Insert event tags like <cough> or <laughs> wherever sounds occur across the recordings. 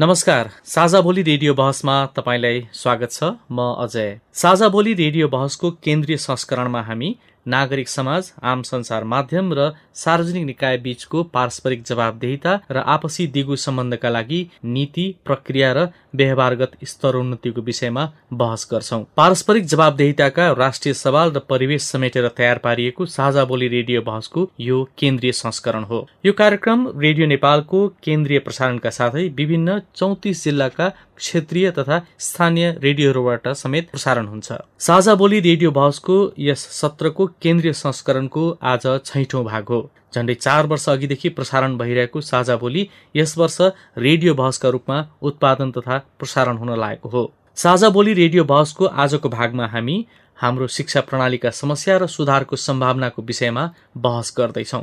नमस्कार साझा बोली रेडियो बहसमा तपाईँलाई स्वागत छ। म अजय। साझा बोली रेडियो बहसको केन्द्रीय संस्करणमा हामी नागरिक समाज आम संसार माध्यम र सार्वजनिक निकाय बीचको पारस्परिक जवाबदेहिता र आपसी दिगो सम्बन्धका लागि नीति प्रक्रिया र व्यवहारगत स्तरोन्नतिको विषयमा बहस गर्छौं। पारस्परिक जवाबदेहिताका राष्ट्रिय सवाल र परिवेश समेटेर तयार पारिएको साझा बोली रेडियो बहसको यो केन्द्रीय संस्करण हो। यो कार्यक्रम रेडियो नेपालको केन्द्रीय प्रसारणका साथै विभिन्न चौतिस जिल्लाका क्षेत्रीय तथा स्थानीय रेडियोहरूबाट समेत प्रसारण हुन्छ। साझा बोली रेडियो बहसको यस सत्रको केन्द्रीय संस्करणको आज छैठौं भाग हो। झण्डै चार वर्ष अघिदेखि प्रसारण भइरहेको साझा बोली यस वर्ष रेडियो बहसका रूपमा उत्पादन तथा प्रसारण हुन लागेको हो। साझा बोली रेडियो बहसको आजको भागमा हामी हाम्रो शिक्षा प्रणालीका समस्या र सुधारको सम्भावनाको विषयमा बहस गर्दैछौँ।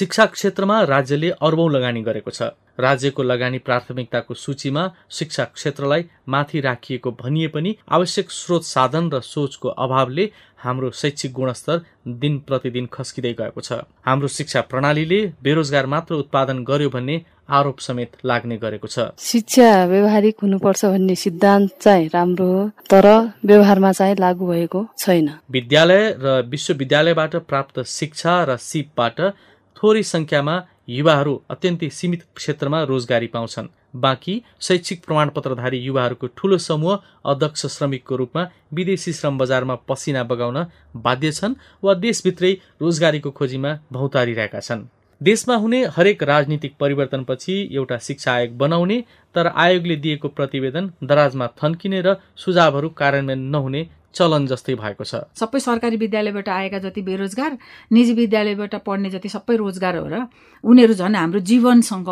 शिक्षा क्षेत्रमा राज्यले अर्बौं लगानी गरेको छ। राज्यको लगानी प्राथमिकताको सूचीमा शिक्षा क्षेत्रलाई माथि राखिएको भनिए पनि आवश्यक स्रोत साधन र सोचको अभावले हाम्रो शैक्षिक गुणस्तर दिन प्रतिदिन खस्किँदै गएको छ। हाम्रो शिक्षा प्रणालीले बेरोजगार मात्र उत्पादन गर्यो भन्ने आरोप समेत लाग्ने गरेको छ। शिक्षा व्यवहारिक हुनुपर्छ भन्ने सिद्धान्त चाहिँ राम्रो हो तर व्यवहारमा चाहिँ लागू भएको छैन। विद्यालय र विश्वविद्यालयबाट प्राप्त शिक्षा र सिपबाट थोरै संख्यामा युवाहरू अत्यन्तै सीमित क्षेत्रमा रोजगारी पाउँछन्। बाँकी शैक्षिक प्रमाणपत्रधारी युवाहरूको ठूलो समूह अध्यक्ष श्रमिकको रूपमा विदेशी श्रम बजारमा पसिना बगाउन बाध्य छन् वा देशभित्रै रोजगारीको खोजीमा भौतारिरहेका छन्। देशमा हुने हरेक राजनीतिक परिवर्तनपछि एउटा शिक्षा आयोग बनाउने तर आयोगले दिएको प्रतिवेदन दराजमा थन्किने र सुझावहरू कार्यान्वयन नहुने चलन जस्तै भएको छ। सबै सरकारी विद्यालयबाट आएका जति बेरोजगार निजी विद्यालयबाट पढ्ने जति सबै रोजगार हो र उनीहरू झन् हाम्रो जीवनसँग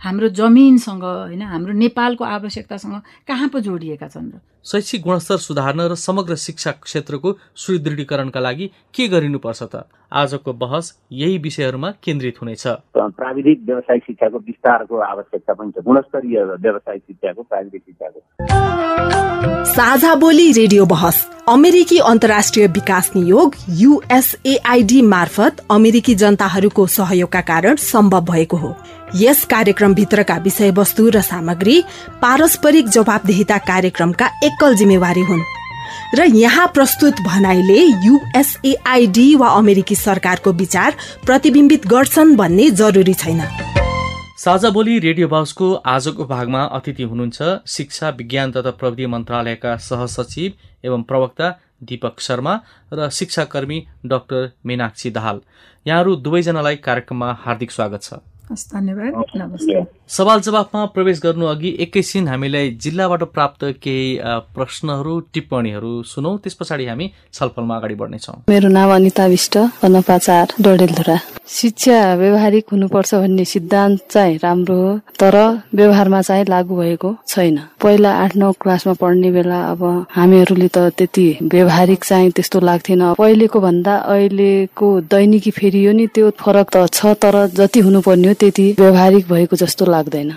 हाम्रो जमिनसँग होइन हाम्रो नेपालको आवश्यकतासँग कहाँ पो जोडिएका छन् र? शैक्षिक गुणस्तर सुधार्न र समग्र शिक्षा क्षेत्रको सुदृढीकरणका लागि के गरिनुपर्छ त? आजको बहस यही विषयहरूमा केन्द्रित हुनेछ। प्राविधिक व्यावसायिक शिक्षाको विस्तारको आवश्यकता पनि छ। गुणस्तरीय व्यावसायिक शिक्षाको प्राविधिक शिक्षाको। साझा बोली रेडियो बहस। अमेरिकी अन्तर्राष्ट्रिय विकास नियोग युएसएआईडी मार्फत अमेरिकी जनताहरूको सहयोगका कारण सम्भव भएको हो। यस कार्यक्रमभित्रका विषयवस्तु र सामग्री पारस्परिक जवाबदेहिता कार्यक्रमका एकल जिम्मेवारी हुन्। र यहाँ प्रस्तुत भनाइले युएसएआईडी वा अमेरिकी सरकारको विचार प्रतिबिम्बित गर्छन् भन्ने जरुरी छैन। साझा बोली रेडियो बहसको आजको भागमा अतिथि हुनुहुन्छ शिक्षा विज्ञान तथा प्रविधि मन्त्रालयका सहसचिव एवं प्रवक्ता दीपक शर्मा र शिक्षाकर्मी डाक्टर मीनाक्षी दाहाल। यहाँहरू दुवैजनालाई कार्यक्रममा हार्दिक स्वागत छ। Hasta Nivel? Namaste. सवाल जवाफमा प्रवेश गर्नु अघि एकैछिन हामीलाई जिल्लाबाट प्राप्त केही प्रश्नहरू टिप्पणीहरू सुनौ। त्यस पछाडि हामी छलफलमा अगाडि बढ्नेछौँ। मेरो नाम अनिता विष्ट अनपाचार डडेलधुरा। शिक्षा व्यवहारिक हुनुपर्छ भन्ने सिद्धान्त चाहिँ राम्रो हो तर व्यवहारमा चाहिँ लागू भएको छैन। पहिला आठ नौ क्लासमा पढ्ने बेला अब हामीहरूले त त्यति व्यवहारिक चाहिँ त्यस्तो लाग्थेन। पहिलेको भन्दा अहिलेको दैनिकी फेरियो नि त्यो फरक त छ तर जति हुनुपर्ने हो त्यति व्यवहारिक भएको जस्तो लाग्दैन।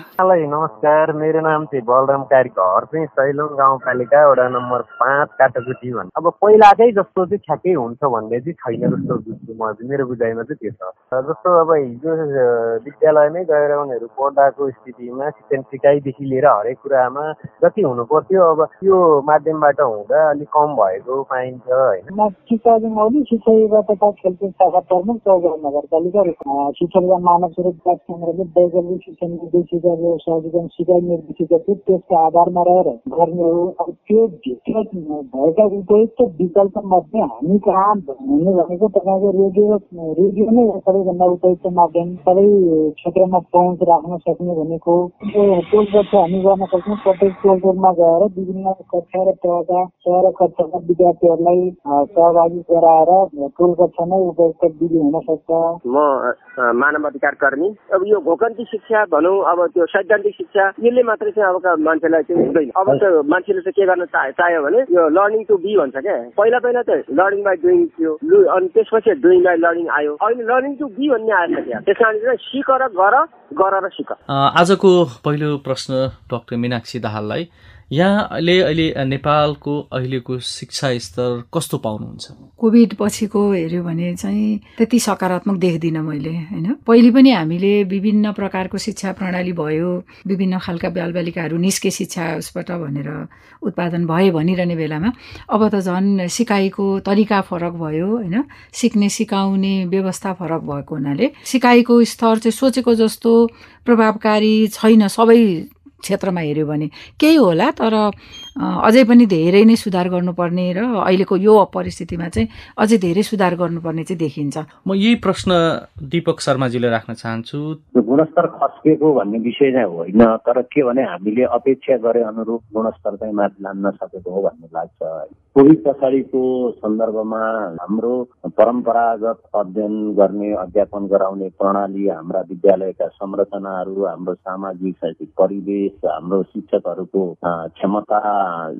नमस्कार मेरो नाम चाहिँ बलराम कारी घर चाहिँ सैलुङ गाउँपालिका वडा नम्बर पाँच काटाकुटी भन्। अब पहिलाकै जस्तो चाहिँ ठ्याक्कै हुन्छ भन्ने चाहिँ छैन जस्तो बुझ्छु म मेरो बुझाइमा चाहिँ त्यो छ। जस्तो अब हिजो विद्यालयमै गएर उनीहरू पढ्दाको स्थितिमा शिक्षण सिकाइदेखि लिएर हरेक कुरामा जति हुनु पर्थ्यो अब त्यो माध्यमबाट हुँदा अलिक कम भएको पाइन्छ होइन। म शिक्षा खेलकुद शाखा प्रमुख नगरपालिका शिक्षा मानव सुरक्षा केन्द्रले वैकल्पिक शिक्षा निर्देशिका सहजीकरण सिकाइ निर्देशिका थियो त्यसको आधारमा रहेर गर्ने हो अब त्यो भएका उपयुक्त विकल्प मध्ये हामी कहाँ हुने भनेको तपाईँको रेडियो रेडियो नै सबैभन्दा उपयुक्त माध्यम सबै क्षेत्रमा पहुँच राख्न सक्ने भनेको टोल कक्षा हामी गर्न सक्छौँ प्रत्येक टोल टोलमा गएर विभिन्न कक्षा र तहका तह र कक्षाका विद्यार्थीहरूलाई सहभागी गराएर टोल कक्षामै उपयुक्त विधि हुन सक्छ म मानव अधिकार कर्मी अब यो घोकन्ती शिक्षा भनौँ अब त्यो सैद्धान्तिक शिक्षा यसले मात्रै चाहिँ अब मान्छेलाई चाहिँ हुँदैन। अब त मान्छेले चाहिँ के गर्न चाहे चाह्यो भने यो लर्निङ टु बी भन्छ क्या। पहिला पहिला त लर्निङ बाई डुइङ थियो अनि त्यसपछि डुइङ बाई लर्निङ आयो। अहिले लर्निङ टु बी भन्ने आएछ क्या। त्यस कारण चाहिँ सिक र गर गर र सिक। आजको पहिलो प्रश्न डाक्टर मिनाक्षी दाहाललाई यहाँले अहिले नेपालको अहिलेको शिक्षा स्तर कस्तो पाउनुहुन्छ? कोभिड पछिको हेऱ्यो भने चाहिँ त्यति सकारात्मक देख्दिनँ मैले होइन? पहिले पनि हामीले विभिन्न प्रकारको शिक्षा प्रणाली भयो विभिन्न खालका बालबालिकाहरू निस्के शिक्षा उसबाट भनेर उत्पादन भए भनिरहने बेलामा अब त झन् सिकाइको तरिका फरक भयो होइन? सिक्ने सिकाउने व्यवस्था फरक भएको हुनाले सिकाइको स्तर चाहिँ सोचेको जस्तो प्रभावकारी छैन सबै क्षेत्रमा हेऱ्यो भने केही होला तर अझै पनि धेरै नै सुधार गर्नुपर्ने र अहिलेको यो परिस्थितिमा चाहिँ अझै धेरै सुधार गर्नुपर्ने चाहिँ देखिन्छ। म यही प्रश्न दिपक शर्माजीले राख्न चाहन्छु। गुणस्तर खस्केको भन्ने विषय चाहिँ होइन तर के भने हामीले अपेक्षा गरे अनुरूप गुणस्तर चाहिँ माथि लान्न सकेको हो भन्ने लाग्छ। कोभिड पछाडिको सन्दर्भमा हाम्रो परम्परागत अध्ययन गर्ने अध्यापन गराउने प्रणाली हाम्रा विद्यालयका संरचनाहरू हाम्रो सामाजिक शैक्षिक परिवेश हाम्रो शिक्षकहरूको क्षमता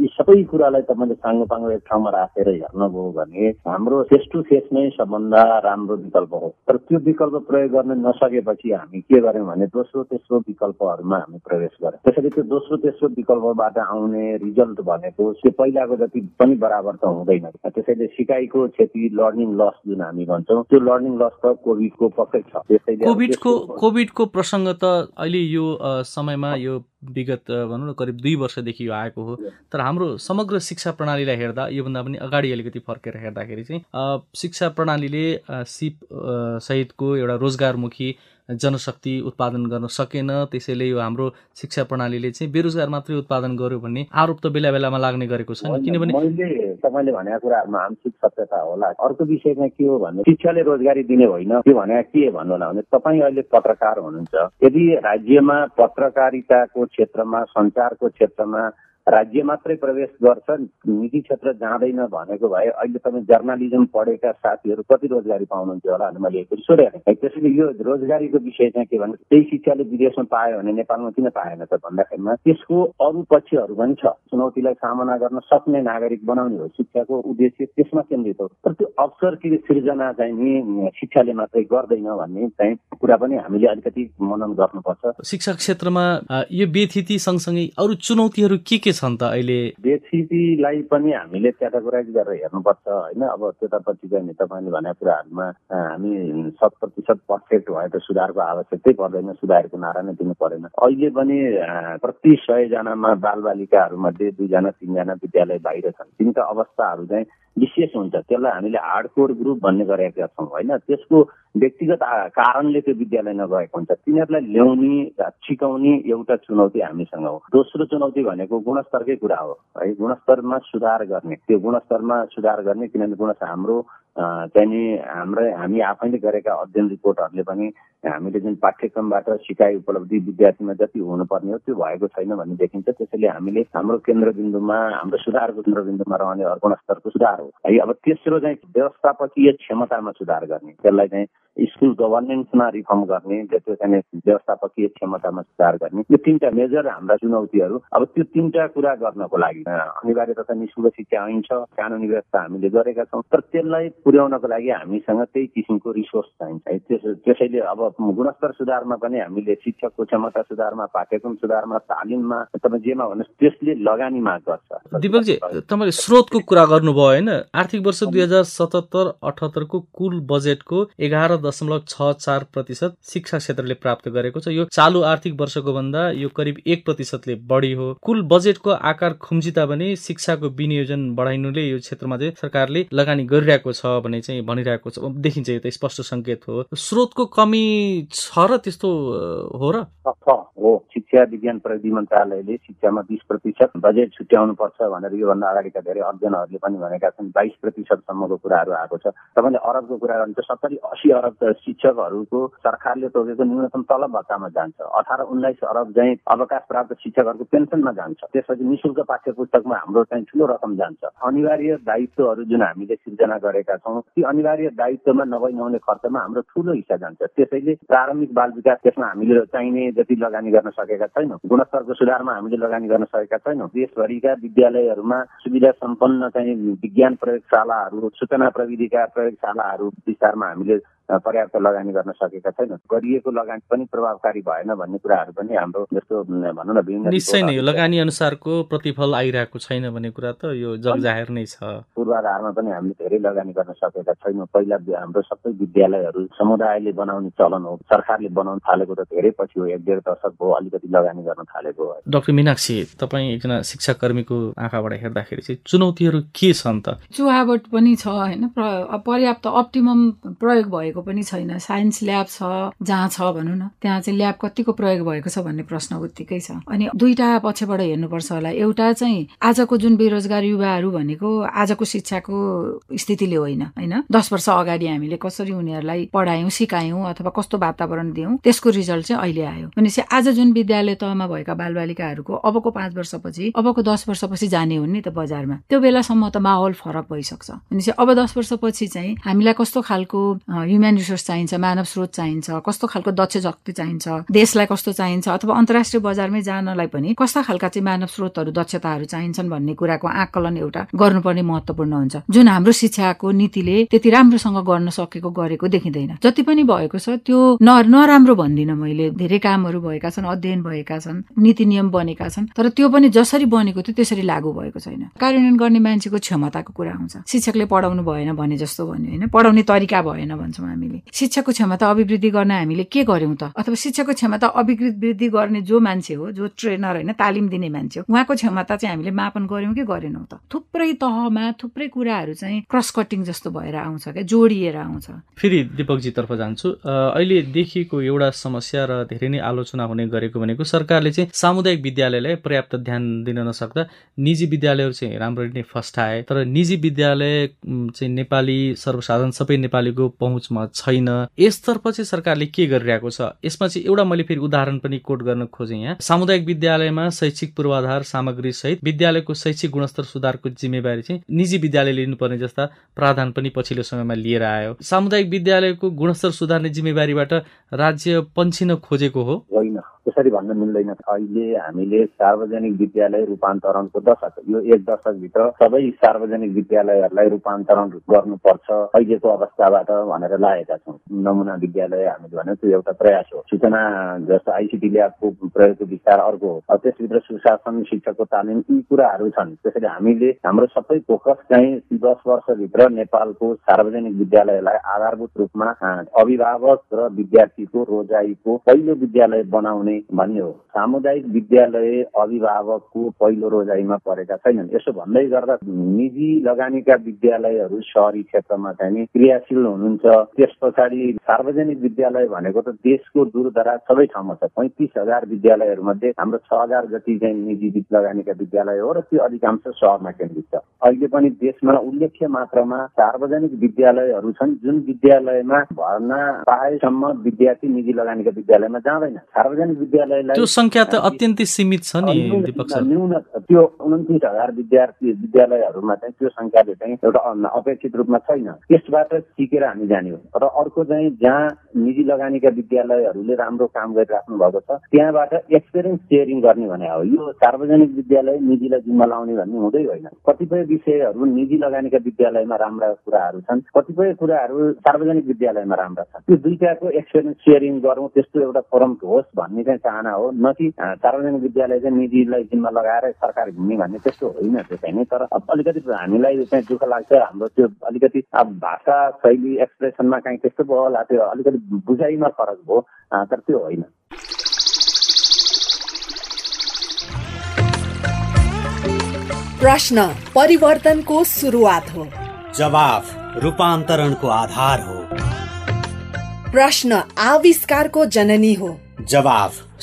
यी सबै कुरालाई तपाईँले साङ्गोपाङ्गो एक ठाउँमा राखेर हेर्नुभयो भने हाम्रो फेस टु फेस नै सबभन्दा राम्रो विकल्प हो। तर त्यो विकल्प प्रयोग गर्न नसकेपछि हामी के गर्यौँ भने दोस्रो तेस्रो विकल्पहरूमा हामी प्रवेश गर्यौँ त्यसरी त्यो दोस्रो तेस्रो विकल्पबाट आउने रिजल्ट भनेको त्यो पहिलाको जति पनि बराबर त हुँदैन। त्यसैले सिकाइको क्षति लर्निङ लस जुन हामी भन्छौँ त्यो लर्निङ लस त कोभिडको पक्कै छ। त्यसैले कोभिडको कोभिडको प्रसङ्ग त अहिले यो समयमा यो विगत भनौँ न करिब दुई वर्षदेखि यो आएको हो। तर हाम्रो समग्र शिक्षा प्रणालीलाई हेर्दा योभन्दा पनि अगाडि अलिकति फर्केर हेर्दाखेरि चाहिँ शिक्षा प्रणालीले सिप सहितको एउटा रोजगारमुखी जनशक्ति उत्पादन गर्न सकेन त्यसैले यो हाम्रो शिक्षा प्रणालीले चाहिँ बेरोजगार मात्रै उत्पादन गर्यो भन्ने आरोप त बेला बेलामा लाग्ने गरेको छ किनभने मैले तपाईँले भनेको कुराहरूमा आंशिक सत्यता होला। अर्को विषय चाहिँ के हो भने शिक्षाले रोजगारी दिने होइन। त्यो भने के भन्नु होला भने तपाईँ अहिले पत्रकार हुनुहुन्छ। यदि राज्यमा पत्रकारिताको क्षेत्रमा सञ्चारको क्षेत्रमा राज्य मात्रै प्रवेश गर्छ। निजी क्षेत्र जाँदैन भनेको भए अहिले तपाईँ जर्नालिजम पढेका साथीहरू कति रोजगारी पाउनुहुन्थ्यो होला भने मैले एकचोटि सोधेँ त्यसैले यो रोजगारीको विषय चाहिँ के भने त्यही शिक्षाले विदेशमा पायो भने नेपालमा किन पाएन त भन्दाखेरिमा त्यसको अरू पक्षहरू पनि छ। चुनौतीलाई सामना गर्न सक्ने नागरिक बनाउने हो शिक्षाको उद्देश्य। त्यसमा केन्द्रित हो। तर त्यो अवसर सिर्जना चाहिँ नि शिक्षाले मात्रै गर्दैन भन्ने चाहिँ कुरा पनि हामीले अलिकति मनन गर्नुपर्छ। शिक्षा क्षेत्रमा यो व्यथिति सँगसँगै अरू चुनौतीहरू के के छन् त अहिले? बेसिटीलाई पनि हामीले क्याटेगोराइज गरेर हेर्नुपर्छ होइन? अब त्यतापट्टि चाहिँ तपाईँले भनेको कुराहरूमा हामी शत प्रतिशत पर्फेक्ट भए त सुधारको आवश्यकतै पर्दैन सुधारको नारा नै दिनु परेन। अहिले पनि प्रति सयजनामा बालबालिकाहरूमध्ये दुईजना तिनजना विद्यालय बाहिर छन्। तिनका अवस्थाहरू चाहिँ विशेष हुन्छ। त्यसलाई हामीले हार्डकोर ग्रुप भन्ने गरेका छौँ होइन? त्यसको व्यक्तिगत कारणले त्यो विद्यालय नगएको हुन्छ। तिनीहरूलाई ल्याउने सिकाउने एउटा चुनौती हामीसँग हो। दोस्रो चुनौती भनेको गुणस्तरकै कुरा हो। है गुणस्तरमा सुधार गर्ने। त्यो गुणस्तरमा सुधार गर्ने किनभने गुणस्तर हाम्रो चाहिँ हाम्रै हामी आफैले गरेका अध्ययन रिपोर्टहरूले पनि हामीले जुन पाठ्यक्रमबाट सिकाइ उपलब्धि विद्यार्थीमा जति हुनुपर्ने हो त्यो भएको छैन भन्ने देखिन्छ। त्यसैले हामीले हाम्रो केन्द्रबिन्दुमा हाम्रो सुधारको केन्द्रबिन्दुमा रहने गुणस्तरको सुधार हो। है अब तेस्रो चाहिँ व्यवस्थापकीय क्षमतामा सुधार गर्ने। त्यसलाई चाहिँ स्कुल गभर्नेन्समा रिफर्म गर्ने चाहिँ व्यवस्थापकीय क्षमतामा सुधार गर्ने यो तिनवटा मेजर हाम्रा चुनौतीहरू। अब त्यो तिनवटा कुरा गर्नको लागि अनिवार्य तथा निशुल्क शिक्षा ऐन छ कानुनी व्यवस्था हामीले गरेका छौँ तर त्यसलाई पुर्याउनको लागि हामीसँग त्यही किसिमको रिसोर्स चाहिन्छ। है त्यसैले अब गुणस्तर सुधारमा पनि हामीले शिक्षकको क्षमता सुधारमा पाठ्यक्रम सुधारमा तालिममा तपाईँ जेमा भन्नुहोस् त्यसले लगानी माग गर्छ। दिपकजी तपाईँले स्रोतको कुरा गर्नुभयो होइन? आर्थिक वर्ष दुई हजार सतहत्तर अठहत्तरको कुल बजेटको एघार दशमलव छ चार प्रतिशत शिक्षा क्षेत्रले प्राप्त गरेको छ। यो चालु आर्थिक वर्षको भन्दा यो करिब एक प्रतिशतले बढी हो। कुल बजेटको आकार खुम्ची तापनि शिक्षाको विनियोजन बढाइनुले यो क्षेत्रमा चाहिँ सरकारले लगानी गरिरहेको छ भने चाहिँ भनिरहेको छ। देखिन्छ यो त स्पष्ट सङ्केत हो। स्रोतको कमी छ र त्यस्तो हो र? हो। शिक्षा विज्ञान प्रविधि मन्त्रालयले शिक्षामा बिस प्रतिशत बजेट छुट्याउनु पर्छ भनेर योभन्दा अगाडिका धेरै अध्ययनहरूले पनि भनेका छन्। बाइस प्रतिशतसम्मको कुराहरू आएको छ। तपाईँले अरबको कुरा गर्नुहुन्छ सत्तरी असी अरब शिक्षकहरूको सरकारले तोकेको न्यूनतम तलब भत्तामा जान्छ। अठार उन्नाइस अरब चाहिँ अवकाश प्राप्त शिक्षकहरूको पेन्सनमा जान्छ। त्यसपछि निशुल्क पाठ्य पुस्तकमा हाम्रो चाहिँ ठुलो रकम जान्छ। अनिवार्य दायित्वहरू जुन हामीले सिर्जना गरेका छौँ ती अनिवार्य दायित्वमा नभई नहुने खर्चमा हाम्रो ठुलो हिस्सा जान्छ। त्यसैले प्रारम्भिक बाल विकास त्यसमा हामीले चाहिने जति लगानी गर्न सकेका छैनौँ गुणस्तरको सुधारमा हामीले लगानी गर्न सकेका छैनौँ। देशभरिका विद्यालयहरूमा सुविधा सम्पन्न चाहिँ विज्ञान प्रयोगशालाहरू सूचना प्रविधिका प्रयोगशालाहरू विस्तारमा हामीले पर्याप्त लगानी गर्न सकेका छैनौँ गरिएको लगानी पनि प्रभावकारी भएन भन्ने कुराहरू पनि हाम्रो जस्तो भनौँ न विभिन्न निश्चय नै लगानी अनुसारको प्रतिफल आइरहेको छैन भन्ने कुरा त यो जगजाहेर नै छ। पूर्वाधारमा पनि हामीले धेरै लगानी गर्न सकेका छैनौँ। पहिला हाम्रो सबै विद्यालयहरू समुदायले बनाउने चलन हो। सरकारले बनाउन थालेको त धेरै पछि हो। एक डेढ दशक भयो अलिकति लगानी गर्न थालेको हो। डाक्टर मिनाक्षी तपाईँ एकजना शिक्षा कर्मीको आँखाबाट हेर्दाखेरि चाहिँ चुनौतीहरू के छन् त? चुहावट पनि छ होइन? पर्याप्त अप्टिमम प्रयोग भएको भएको पनि छैन। साइन्स ल्याब छ जहाँ छ भनौँ न त्यहाँ चाहिँ ल्याब कतिको प्रयोग भएको छ भन्ने प्रश्न उत्तिकै छ। अनि दुईटा पछिबाट हेर्नुपर्छ होला। एउटा चाहिँ आजको जुन बेरोजगार युवाहरू भनेको आजको शिक्षाको स्थितिले होइन होइन? दस वर्ष अगाडि हामीले कसरी उनीहरूलाई पढायौँ सिकायौँ अथवा कस्तो वातावरण दियौँ त्यसको रिजल्ट चाहिँ अहिले आयो। भनेपछि आज जुन विद्यालय तहमा भएका बालबालिकाहरूको अबको पाँच वर्षपछि अबको दस वर्षपछि जाने हुन् नि त बजारमा। त्यो बेलासम्म त माहौल फरक भइसक्छ। भनेपछि अब दस वर्षपछि चाहिँ हामीलाई कस्तो खालको रिसोर्स चाहिन्छ मानव स्रोत चाहिन्छ कस्तो खालको दक्ष शक्ति चाहिन्छ देशलाई कस्तो चाहिन्छ अथवा अन्तर्राष्ट्रिय बजारमै जानलाई पनि कस्ता खालका चाहिँ मानव स्रोतहरू दक्षताहरू चाहिन्छन् भन्ने कुराको आकलन एउटा गर्नुपर्ने महत्वपूर्ण हुन्छ। जुन हाम्रो शिक्षाको नीतिले त्यति राम्रोसँग गर्न सकेको गरेको देखिँदैन। जति पनि भएको छ त्यो न नराम्रो भन्दिनँ मैले। धेरै कामहरू भएका छन् अध्ययन भएका छन् नीति नियम बनेका छन् तर त्यो पनि जसरी बनेको थियो त्यसरी लागू भएको छैन। कार्यान्वयन गर्ने मान्छेको क्षमताको कुरा आउँछ शिक्षकले पढाउनु भएन भने जस्तो भन्यो होइन? पढाउने तरिका भएन भन्छौँ हामीले। शिक्षाको क्षमता अभिवृद्धि गर्न हामीले के गर्यौँ त? अथवा शिक्षाको क्षमता अभिवृद्धि गर्ने जो मान्छे हो जो ट्रेनर होइन तालिम दिने मान्छे हो उहाँको क्षमता चाहिँ हामीले मापन गर्यौँ कि गरेनौँ त? थुप्रै तहमा थुप्रै कुराहरू चाहिँ क्रस कटिङ जस्तो भएर आउँछ क्या जोडिएर आउँछ। फेरि दिपकजीतर्फ जान्छु। अहिले देखिएको एउटा समस्या र धेरै नै आलोचना हुने गरेको भनेको सरकारले चाहिँ सामुदायिक विद्यालयलाई पर्याप्त ध्यान दिन नसक्दा निजी विद्यालयहरू चाहिँ राम्ररी नै फस्टाए। तर निजी विद्यालय चाहिँ नेपाली सर्वसाधारण सबै नेपालीको पहुँचमा छैन। यसतर्फ चाहिँ सरकारले के गरिरहेको छ? यसमा चाहिँ एउटा मैले फेरि उदाहरण पनि कोट गर्न खोजेँ यहाँ। सामुदायिक विद्यालयमा शैक्षिक पूर्वाधार सामग्री सहित विद्यालयको शैक्षिक गुणस्तर सुधारको जिम्मेवारी चाहिँ निजी विद्यालय लिनुपर्ने जस्ता प्रावधान पनि पछिल्लो समयमा लिएर आयो। सामुदायिक विद्यालयको गुणस्तर सुधार्ने जिम्मेवारीबाट राज्य पन्छिन खोजेको हो? होइन। त्यसरी भन्न मिल्दैन। अहिले हामीले सार्वजनिक विद्यालय रूपान्तरणको दशक यो एक दशकभित्र सबै सार्वजनिक विद्यालयहरूलाई रूपान्तरण गर्नुपर्छ अहिलेको अवस्थाबाट भनेर लागेका छौँ। नमुना विद्यालय हामीले भन्यो त्यो एउटा प्रयास हो। सूचना जस्तो आइसिटी ल्याबको प्रयोगको विस्तार अर्को हो। त्यसभित्र सुशासन शिक्षकको तालिम यी कुराहरू छन्। त्यसैले हामीले हाम्रो सबै फोकस चाहिँ दस वर्षभित्र नेपालको सार्वजनिक विद्यालयलाई आधारभूत रूपमा अभिभावक र विद्यार्थीको रोजाइको पहिलो विद्यालय बनाउने भनियो सामुदायिक विद्यालय अभिभावकको पहिलो रोजाइमा परेका छैनन्। यसो भन्दै गर्दा निजी लगानीका विद्यालयहरू सहरी क्षेत्रमा चाहिँ क्रियाशील हुनुहुन्छ। त्यस पछाडि सार्वजनिक विद्यालय भनेको त देशको दूरदराज सबै ठाउँमा छ। पैँतिस हजार विद्यालयहरू मध्ये हाम्रो छ हजार जति चाहिँ निजी लगानीका विद्यालय हो र त्यो अधिकांश सहरमा केन्द्रित छ। अहिले पनि देशमा उल्लेख्य मात्रामा सार्वजनिक विद्यालयहरू छन्। जुन विद्यालयमा भर्ना पाएसम्म विद्यार्थी निजी लगानीका विद्यालयमा जाँदैन सार्वजनिक विद्यालयलाई त्यो संख्या त अत्यन्तै सीमित छ नि न्यून त्यो उन्तिस हजार विद्यार्थी विद्यालयहरूमा चाहिँ त्यो संख्याले चाहिँ एउटा अपेक्षित रूपमा छैन। त्यसबाट सिकेर हामी जाने हो र अर्को चाहिँ जहाँ निजी लगानीका विद्यालयहरूले राम्रो काम गरिराख्नु भएको छ त्यहाँबाट एक्सपिरियन्स सेयरिङ गर्ने भने हो। यो सार्वजनिक विद्यालय निजीलाई जिम्मा लाउने भन्ने हुँदै होइन। कतिपय विषयहरू निजी लगानीका विद्यालयमा राम्रा कुराहरू छन् कतिपय कुराहरू सार्वजनिक विद्यालयमा राम्रा छन्। त्यो दुईटाको एक्सपिरियन्स सेयरिङ गरौँ त्यस्तो एउटा फोरम होस् भन्ने चाहिँ चाहना हो न कि सार्वजनिक विद्यालय चाहिँ निजीलाई जिम्मा लगाएर सरकार घुम्ने भन्ने त्यस्तो होइन त्यो चाहिँ नि तर अलिकति हामीलाई चाहिँ दुःख लाग्छ। हाम्रो त्यो अलिकति अब भाषा शैली एक्सप्रेसनमा काहीँ त्यस्तो भयो होला त्यो अलिकति बुझाइमा फरक भयो तर त्यो होइन। प्रश्न परिवर्तनको सुरुवात हो। जवाफ रूपान्तरणको आधार हो। प्रश्न आविष्कारको जननी हो। जवाफ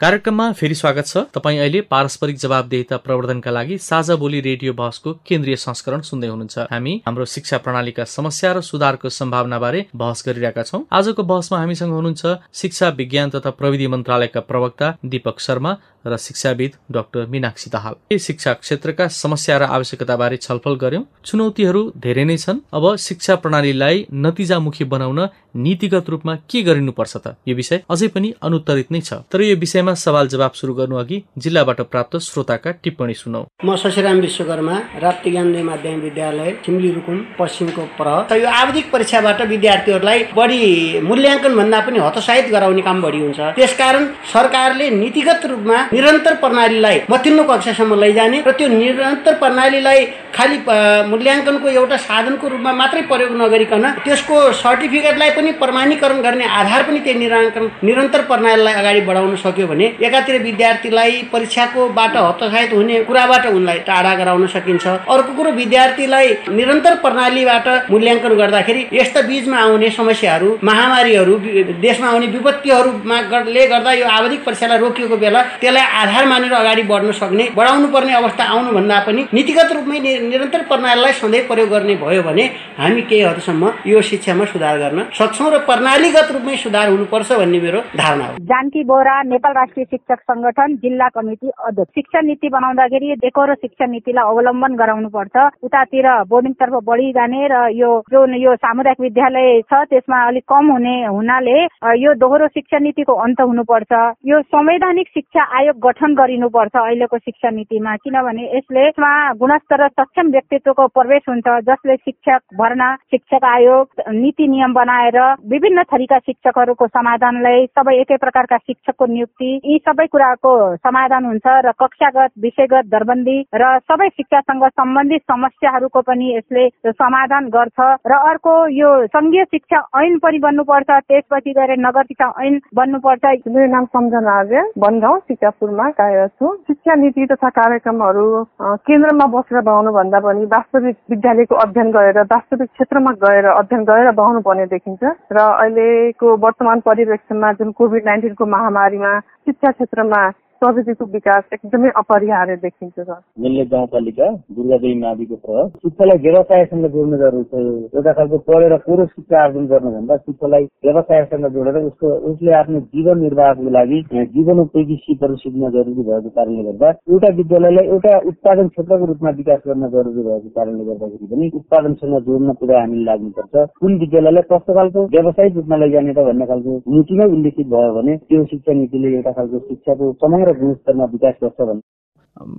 कार्यक्रममा फेरि स्वागत छ। तपाईँ अहिले पारस्परिक जवाबदेहिता प्रवर्धनका लागि साझा बोली रेडियो बहसको केन्द्रीय संस्करण सुन्दै हुनुहुन्छ। हामी हाम्रो शिक्षा प्रणालीका समस्या र सुधारको सम्भावनाबारे बहस गरिरहेका छौँ। आजको बहसमा हामीसँग हुनुहुन्छ शिक्षा विज्ञान तथा प्रविधि मन्त्रालयका प्रवक्ता दीपक शर्मा र शिक्षाविद डाक्टर मीनाक्षी दाहाल। शिक्षा क्षेत्रका समस्या र आवश्यकताबारे छलफल गर्यौं चुनौतीहरू धेरै नै छन्। अब शिक्षा प्रणालीलाई नतिजामुखी बनाउन नीतिगत रूपमा के गरिनुपर्छ त? यो विषय अझै पनि अनुत्तरित नै छ। तर यो विषयमा सवाल जवाब सुरु गर्नु अघि जिल्लाबाट प्राप्त श्रोताका टिप्पणी सुनौ। म शशिराम विश्वकर्मा राप्ती ज्ञानदेव माध्यमिक विद्यालय छिम्ली रुकुम पश्चिमको प्रह यो आवधिक परीक्षाबाट विद्यार्थीहरूलाई बढी मूल्याङ्कन भन्दा पनि हतोत्साहित गराउने काम बढी हुन्छ। त्यसकारण सरकारले नीतिगत रूपमा निरन्तर प्रणालीलाई मथिल्लो कक्षासम्म लैजाने र त्यो निरन्तर प्रणालीलाई खालि मूल्याङ्कनको एउटा साधनको रूपमा मात्रै प्रयोग नगरिकन त्यसको सर्टिफिकेटलाई पनि प्रमाणीकरण गर्ने आधार पनि त्यो निराङ्कन निरन्तर प्रणालीलाई अगाडि बढाउन सक्यो भने एकातिर विद्यार्थीलाई परीक्षाको बाट हतोत्साहित हुने कुराबाट उनलाई टाढा गराउन सकिन्छ। अर्को कुरो विद्यार्थीलाई निरन्तर प्रणालीबाट मूल्याङ्कन गर्दाखेरि यस्ता बिचमा आउने समस्याहरू महामारीहरू देशमा आउने विपत्तिहरूमा गर्दा यो आवधिक परीक्षालाई रोकिएको बेला त्यसलाई आधार मानेर अगाडि बढ्न सक्ने बढाउनु पर्ने अवस्था आउनुभन्दा पनि नीतिगत रूपमै निरन्तर प्रणालीलाई सधैँ प्रयोग गर्ने भयो भने हामी केही हदसम्म यो शिक्षामा सुधार गर्न सक्छौँ र प्रणालीगत रूपमै सुधार हुनुपर्छ भन्ने मेरो धारणा हो। जानकी बोरा नेपाल राष्ट्रिय शिक्षक संगठन जिल्ला कमिटी अध्यक्ष। शिक्षा नीति बनाउँदाखेरि एकरो शिक्षा नीतिलाई अवलम्बन गराउनु पर्छ उतातिर बोर्डिङतर्फ बढी जाने र यो जुन यो सामुदायिक विद्यालय छ त्यसमा अलिक कम हुने हुनाले यो दोहोरो शिक्षा नीतिको अन्त हुनुपर्छ। यो संवैधानिक शिक्षा आयोग गठन गरिनुपर्छ अहिलेको शिक्षा नीतिमा किनभने यसले गुणस्तर र सक्षम व्यक्तित्वको प्रवेश हुन्छ जसले शिक्षक भर्ना शिक्षक आयोग नीति नियम बनाएर विभिन्न थरीका शिक्षकहरूको समाधानलाई सबै एकै प्रकारका शिक्षकको नियुक्ति यी सबै कुराको समाधान हुन्छ र कक्षागत विषयगत दरबन्दी र सबै शिक्षासँग सम्बन्धित समस्याहरूको पनि यसले समाधान गर्छ र अर्को यो संघीय शिक्षा ऐन पनि बन्नुपर्छ त्यसपछि गएर नगर शिक्षा ऐन बन्नुपर्छ। मेरो नाम सम्झना बनगाउँ स्कुलमा कार्यरत छु। शिक्षा नीति तथा कार्यक्रमहरू केन्द्रमा बसेर बनाउनु भन्दा पनि वास्तविक विद्यालयको अध्ययन गरेर वास्तविक क्षेत्रमा गएर अध्ययन गरेर बनाउनु पर्ने देखिन्छ। र अहिलेको वर्तमान परिवेक्षणमा जुन कोभिड नाइन्टिनको महामारीमा शिक्षा क्षेत्रमा प्रविधिको विकास एकदमै अपरिहार्य देखिन्छ सर। मिल्ने गाउँपालिका दुर्गादेवी माविको प्रभाव शिक्षालाई व्यवसायसँग जोड्नु जरुरी छ। एउटा खालको पढेर पुरो शिक्षा आर्जन गर्नुभन्दा शिक्षालाई व्यवसायसँग जोडेर उसको उसले आफ्नो जीवन निर्वाहको लागि जीवनोपयोगी सिपहरू सिक्न जरुरी भएको कारणले गर्दा एउटा विद्यालयलाई एउटा उत्पादन क्षेत्रको रूपमा विकास गर्न जरुरी भएको कारणले गर्दाखेरि पनि उत्पादनसँग जोड्न कुरा हामीले लाग्नुपर्छ। कुन विद्यालयलाई कस्तो खालको व्यावसायिक रूपमा लैजाने त भन्ने खालको नीतिमै उल्लेखित भयो भने त्यो शिक्षा नीतिले एउटा खालको शिक्षाको समग्र गुणस्तरमा विकास गर्छ भन्ने।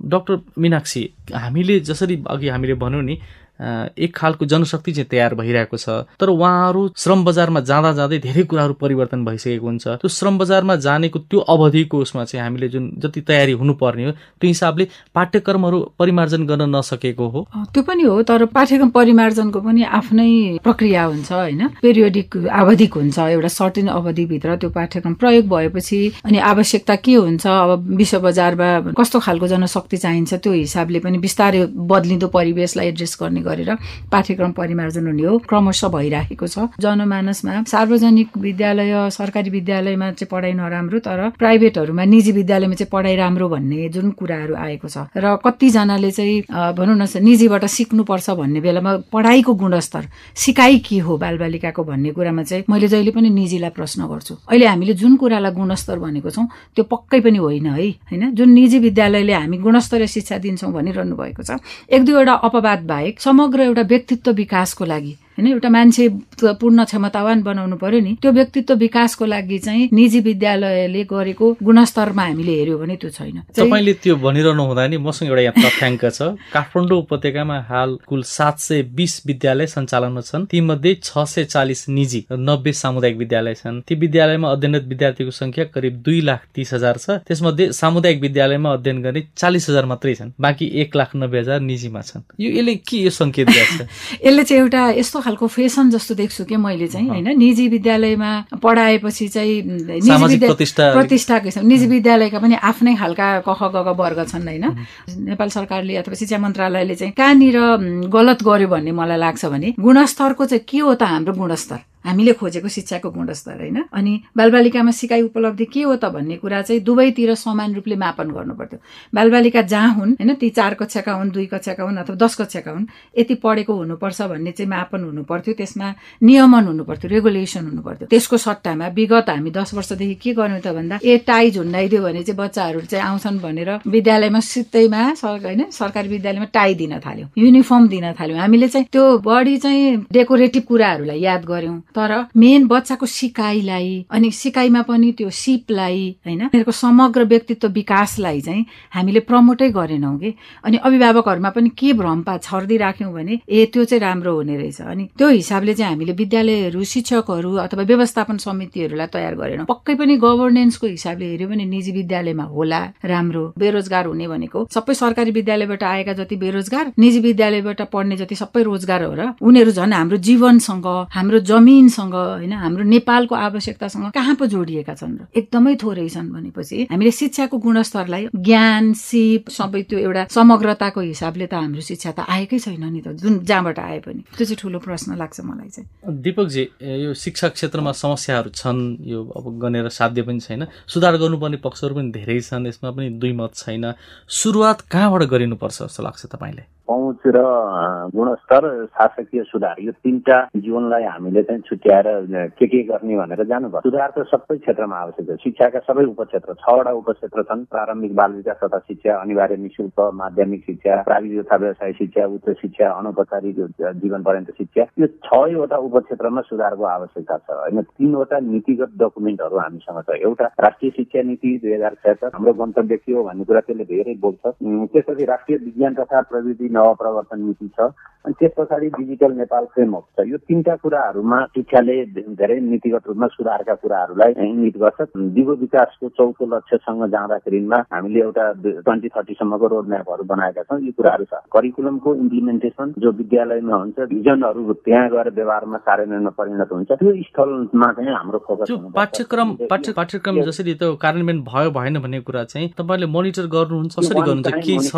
डक्टर मिनाक्षी हामीले जसरी अघि हामीले भन्यौँ नि एक खालको जनशक्ति चाहिँ तयार भइरहेको छ। तर उहाँहरू श्रम बजारमा जाँदा जाँदै धेरै कुराहरू परिवर्तन भइसकेको हुन्छ। त्यो श्रम बजारमा जानेको त्यो अवधिको उसमा चाहिँ हामीले जुन जति तयारी हुनुपर्ने हो त्यो हिसाबले पाठ्यक्रमहरू परिमार्जन गर्न नसकेको हो। त्यो पनि हो तर पाठ्यक्रम परिमार्जनको पनि आफ्नै प्रक्रिया हुन्छ होइन? पेरियोडिक आवधिक हुन्छ एउटा सर्टेन अवधिभित्र त्यो पाठ्यक्रम प्रयोग भएपछि अनि आवश्यकता के हुन्छ अब विश्व बजारमा कस्तो खालको जनशक्ति चाहिन्छ त्यो हिसाबले पनि बिस्तारै बदलिँदो परिवेशलाई एड्रेस गर्ने गरेर पाठ्यक्रम परिमार्जन हुने हो। क्रमशः भइराखेको छ। जनमानसमा सार्वजनिक विद्यालय सरकारी विद्यालयमा चाहिँ पढाइ नराम्रो तर प्राइभेटहरूमा निजी विद्यालयमा चाहिँ पढाइ राम्रो भन्ने जुन कुराहरू आएको छ। र कतिजनाले चाहिँ भनौँ न निजीबाट सिक्नुपर्छ भन्ने बेलामा पढाइको गुणस्तर सिकाइ के हो बालबालिकाको भन्ने कुरामा चाहिँ मैले जहिले पनि निजीलाई प्रश्न गर्छु। अहिले हामीले जुन कुरालाई गुणस्तर भनेको छौँ त्यो पक्कै पनि होइन है होइन? जुन निजी विद्यालयले हामी गुणस्तरीय शिक्षा दिन्छौँ भनिरहनु भएको छ एक दुईवटा अपवाद बाहेक समग्र एउटा व्यक्तित्व विकासको लागि। होइन एउटा मान्छे पूर्ण क्षमतावान बनाउनु पर्यो नि। त्यो व्यक्तित्व विकासको लागि चाहिँ निजी विद्यालयले गरेको गुणस्तरमा हामीले हेऱ्यो भने त्यो छैन। तपाईँले त्यो भनिरहनु हुँदा नि मसँग एउटा यहाँ तथ्याङ्क छ। काठमाडौँ उपत्यकामा हाल कुल सात सय बिस विद्यालय सञ्चालनमा छन्। तीमध्ये छ सय चालिस निजी नब्बे सामुदायिक विद्यालय छन्। ती विद्यालयमा अध्ययनरत विद्यार्थीको संख्या करिब दुई लाख तिस हजार छ। त्यसमध्ये सामुदायिक विद्यालयमा अध्ययन गर्ने चालिस हजार मात्रै छन्। बाँकी एक लाख नब्बे हजार निजीमा छन्। यो यसले के यो सङ्केत गर्छ <laughs> यसले चाहिँ एउटा यस्तो खालको फेसन जस्तो देख्छु कि मैले चाहिँ होइन? निजी विद्यालयमा पढाएपछि चाहिँ निजी प्रतिष्ठाको निजी विद्यालयका पनि आफ्नै खालका कख गग वर्ग छन् होइन? नेपाल सरकारले अथवा शिक्षा मन्त्रालयले चाहिँ कहाँनिर गलत गर्यो भन्ने मलाई लाग्छ भने गुणस्तरको चाहिँ के हो त हाम्रो गुणस्तर? हामीले खोजेको शिक्षाको गुणस्तर होइन? अनि बालबालिकामा सिकाइ उपलब्धि के हो त भन्ने कुरा चाहिँ दुवैतिर समान रूपले मापन गर्नु पर्थ्यो बालबालिका जहाँ हुन् होइन ती चार कक्षाका हुन् दुई कक्षाका हुन् अथवा दस कक्षाका हुन् यति पढेको हुनुपर्छ भन्ने चाहिँ मापन हुनु पर्थ्यो त्यसमा नियमन हुनु पर्थ्यो रेगुलेसन हुनु पर्थ्यो त्यसको सट्टामा विगत हामी दस वर्षदेखि के गर्यौँ त भन्दा ए टाई झुन्डाइदियो भने चाहिँ बच्चाहरू चाहिँ आउँछन् भनेर विद्यालयमा सित्तैमा होइन सरकारी विद्यालयमा टाई दिन थाल्यौँ युनिफर्म दिन थाल्यौँ। हामीले चाहिँ त्यो बढी चाहिँ डेकोरेटिभ कुराहरूलाई याद गऱ्यौँ तर मेन बच्चाको सिकाइलाई अनि सिकाइमा पनि त्यो सिपलाई होइन उनीहरूको समग्र व्यक्तित्व विकासलाई चाहिँ हामीले प्रमोटै गरेनौँ कि। अनि अभिभावकहरूमा पनि के भ्रमपा छर्दी राख्यौँ भने ए त्यो चाहिँ राम्रो हुने रहेछ। अनि त्यो हिसाबले चाहिँ हामीले विद्यालयहरू शिक्षकहरू अथवा व्यवस्थापन समितिहरूलाई तयार गरेनौँ। पक्कै पनि गभर्नेन्सको हिसाबले हेऱ्यो भने निजी विद्यालयमा होला राम्रो बेरोजगार हुने भनेको। सबै सरकारी विद्यालयबाट आएका जति बेरोजगार निजी विद्यालयबाट पढ्ने जति सबै रोजगार हो र उनीहरू झन् हाम्रो जीवनसँग हाम्रो जमिन दिनसँग होइन हाम्रो नेपालको आवश्यकतासँग कहाँ पो जोडिएका छन् र एकदमै थोरै छन् भनेपछि हामीले शिक्षाको गुणस्तरलाई ज्ञान सिप सबै त्यो एउटा समग्रताको हिसाबले त हाम्रो शिक्षा त आएकै छैन नि त जुन जहाँबाट आए पनि। त्यो चाहिँ ठुलो प्रश्न लाग्छ मलाई चाहिँ। दिपकजी यो शिक्षा क्षेत्रमा समस्याहरू छन् यो अब गनेर साध्य पनि छैन। सुधार गर्नुपर्ने पक्षहरू पनि धेरै छन् यसमा पनि दुई मत छैन। सुरुवात कहाँबाट गरिनुपर्छ जस्तो लाग्छ तपाईँलाई? पहुँच र गुणस्तर शासकीय सुधार। यो तिनवटा जीवनलाई हामीले चाहिँ छुट्याएर के के गर्ने भनेर जानुभयो। सुधार त सबै क्षेत्रमा आवश्यक छ। शिक्षाका सबै उपक्षेत्र छवटा उपक्षेत्र छन्। प्रारम्भिक बाल विकास तथा शिक्षा अनिवार्य निशुल्क माध्यमिक शिक्षा प्राविधिक तथा व्यवसाय शिक्षा उच्च शिक्षा अनौपचारिक जीवन पर्यन्त शिक्षा। यो छवटा उपक्षेत्रमा सुधारको आवश्यकता छ। होइन तिनवटा नीतिगत डकुमेन्टहरू हामीसँग छ। एउटा राष्ट्रिय शिक्षा नीति दुई हजार छत्तर हाम्रो गन्तव्य के हो भन्ने कुरा त्यसले धेरै बोल्छ। त्यसपछि राष्ट्रिय विज्ञान तथा प्रविधि नवप्रवर्तन नीति छ अनि त्यस पछाडि डिजिटल नेपाल फ्रेमवर्क छ। यो तिनवटा कुराहरूमा शिक्षाले धेरै नीतिगत रूपमा सुधारका कुराहरूलाई इङ्गित गर्छ। दिगो विकासको चौथो लक्ष्यसँग जाँदाखेरिमा हामीले एउटा ट्वेन्टी थर्टीसम्मको रोड म्यापहरू बनाएका छौँ। यी कुराहरू छ। करिकुलमको इम्प्लिमेन्टेसन जो विद्यालयमा हुन्छ भिजनहरू त्यहाँ गएर व्यवहारमा कार्यान्वयनमा परिणत हुन्छ। त्यो स्थलमा चाहिँ हाम्रो फोकस पाठ्यक्रम पाठ्यक्रम जसरी त्यो कार्यान्वयन भयो भएन भन्ने कुरा चाहिँ तपाईँले मोनिटर गर्नुहुन्छ। कसरी गर्नुहुन्छ? के छ?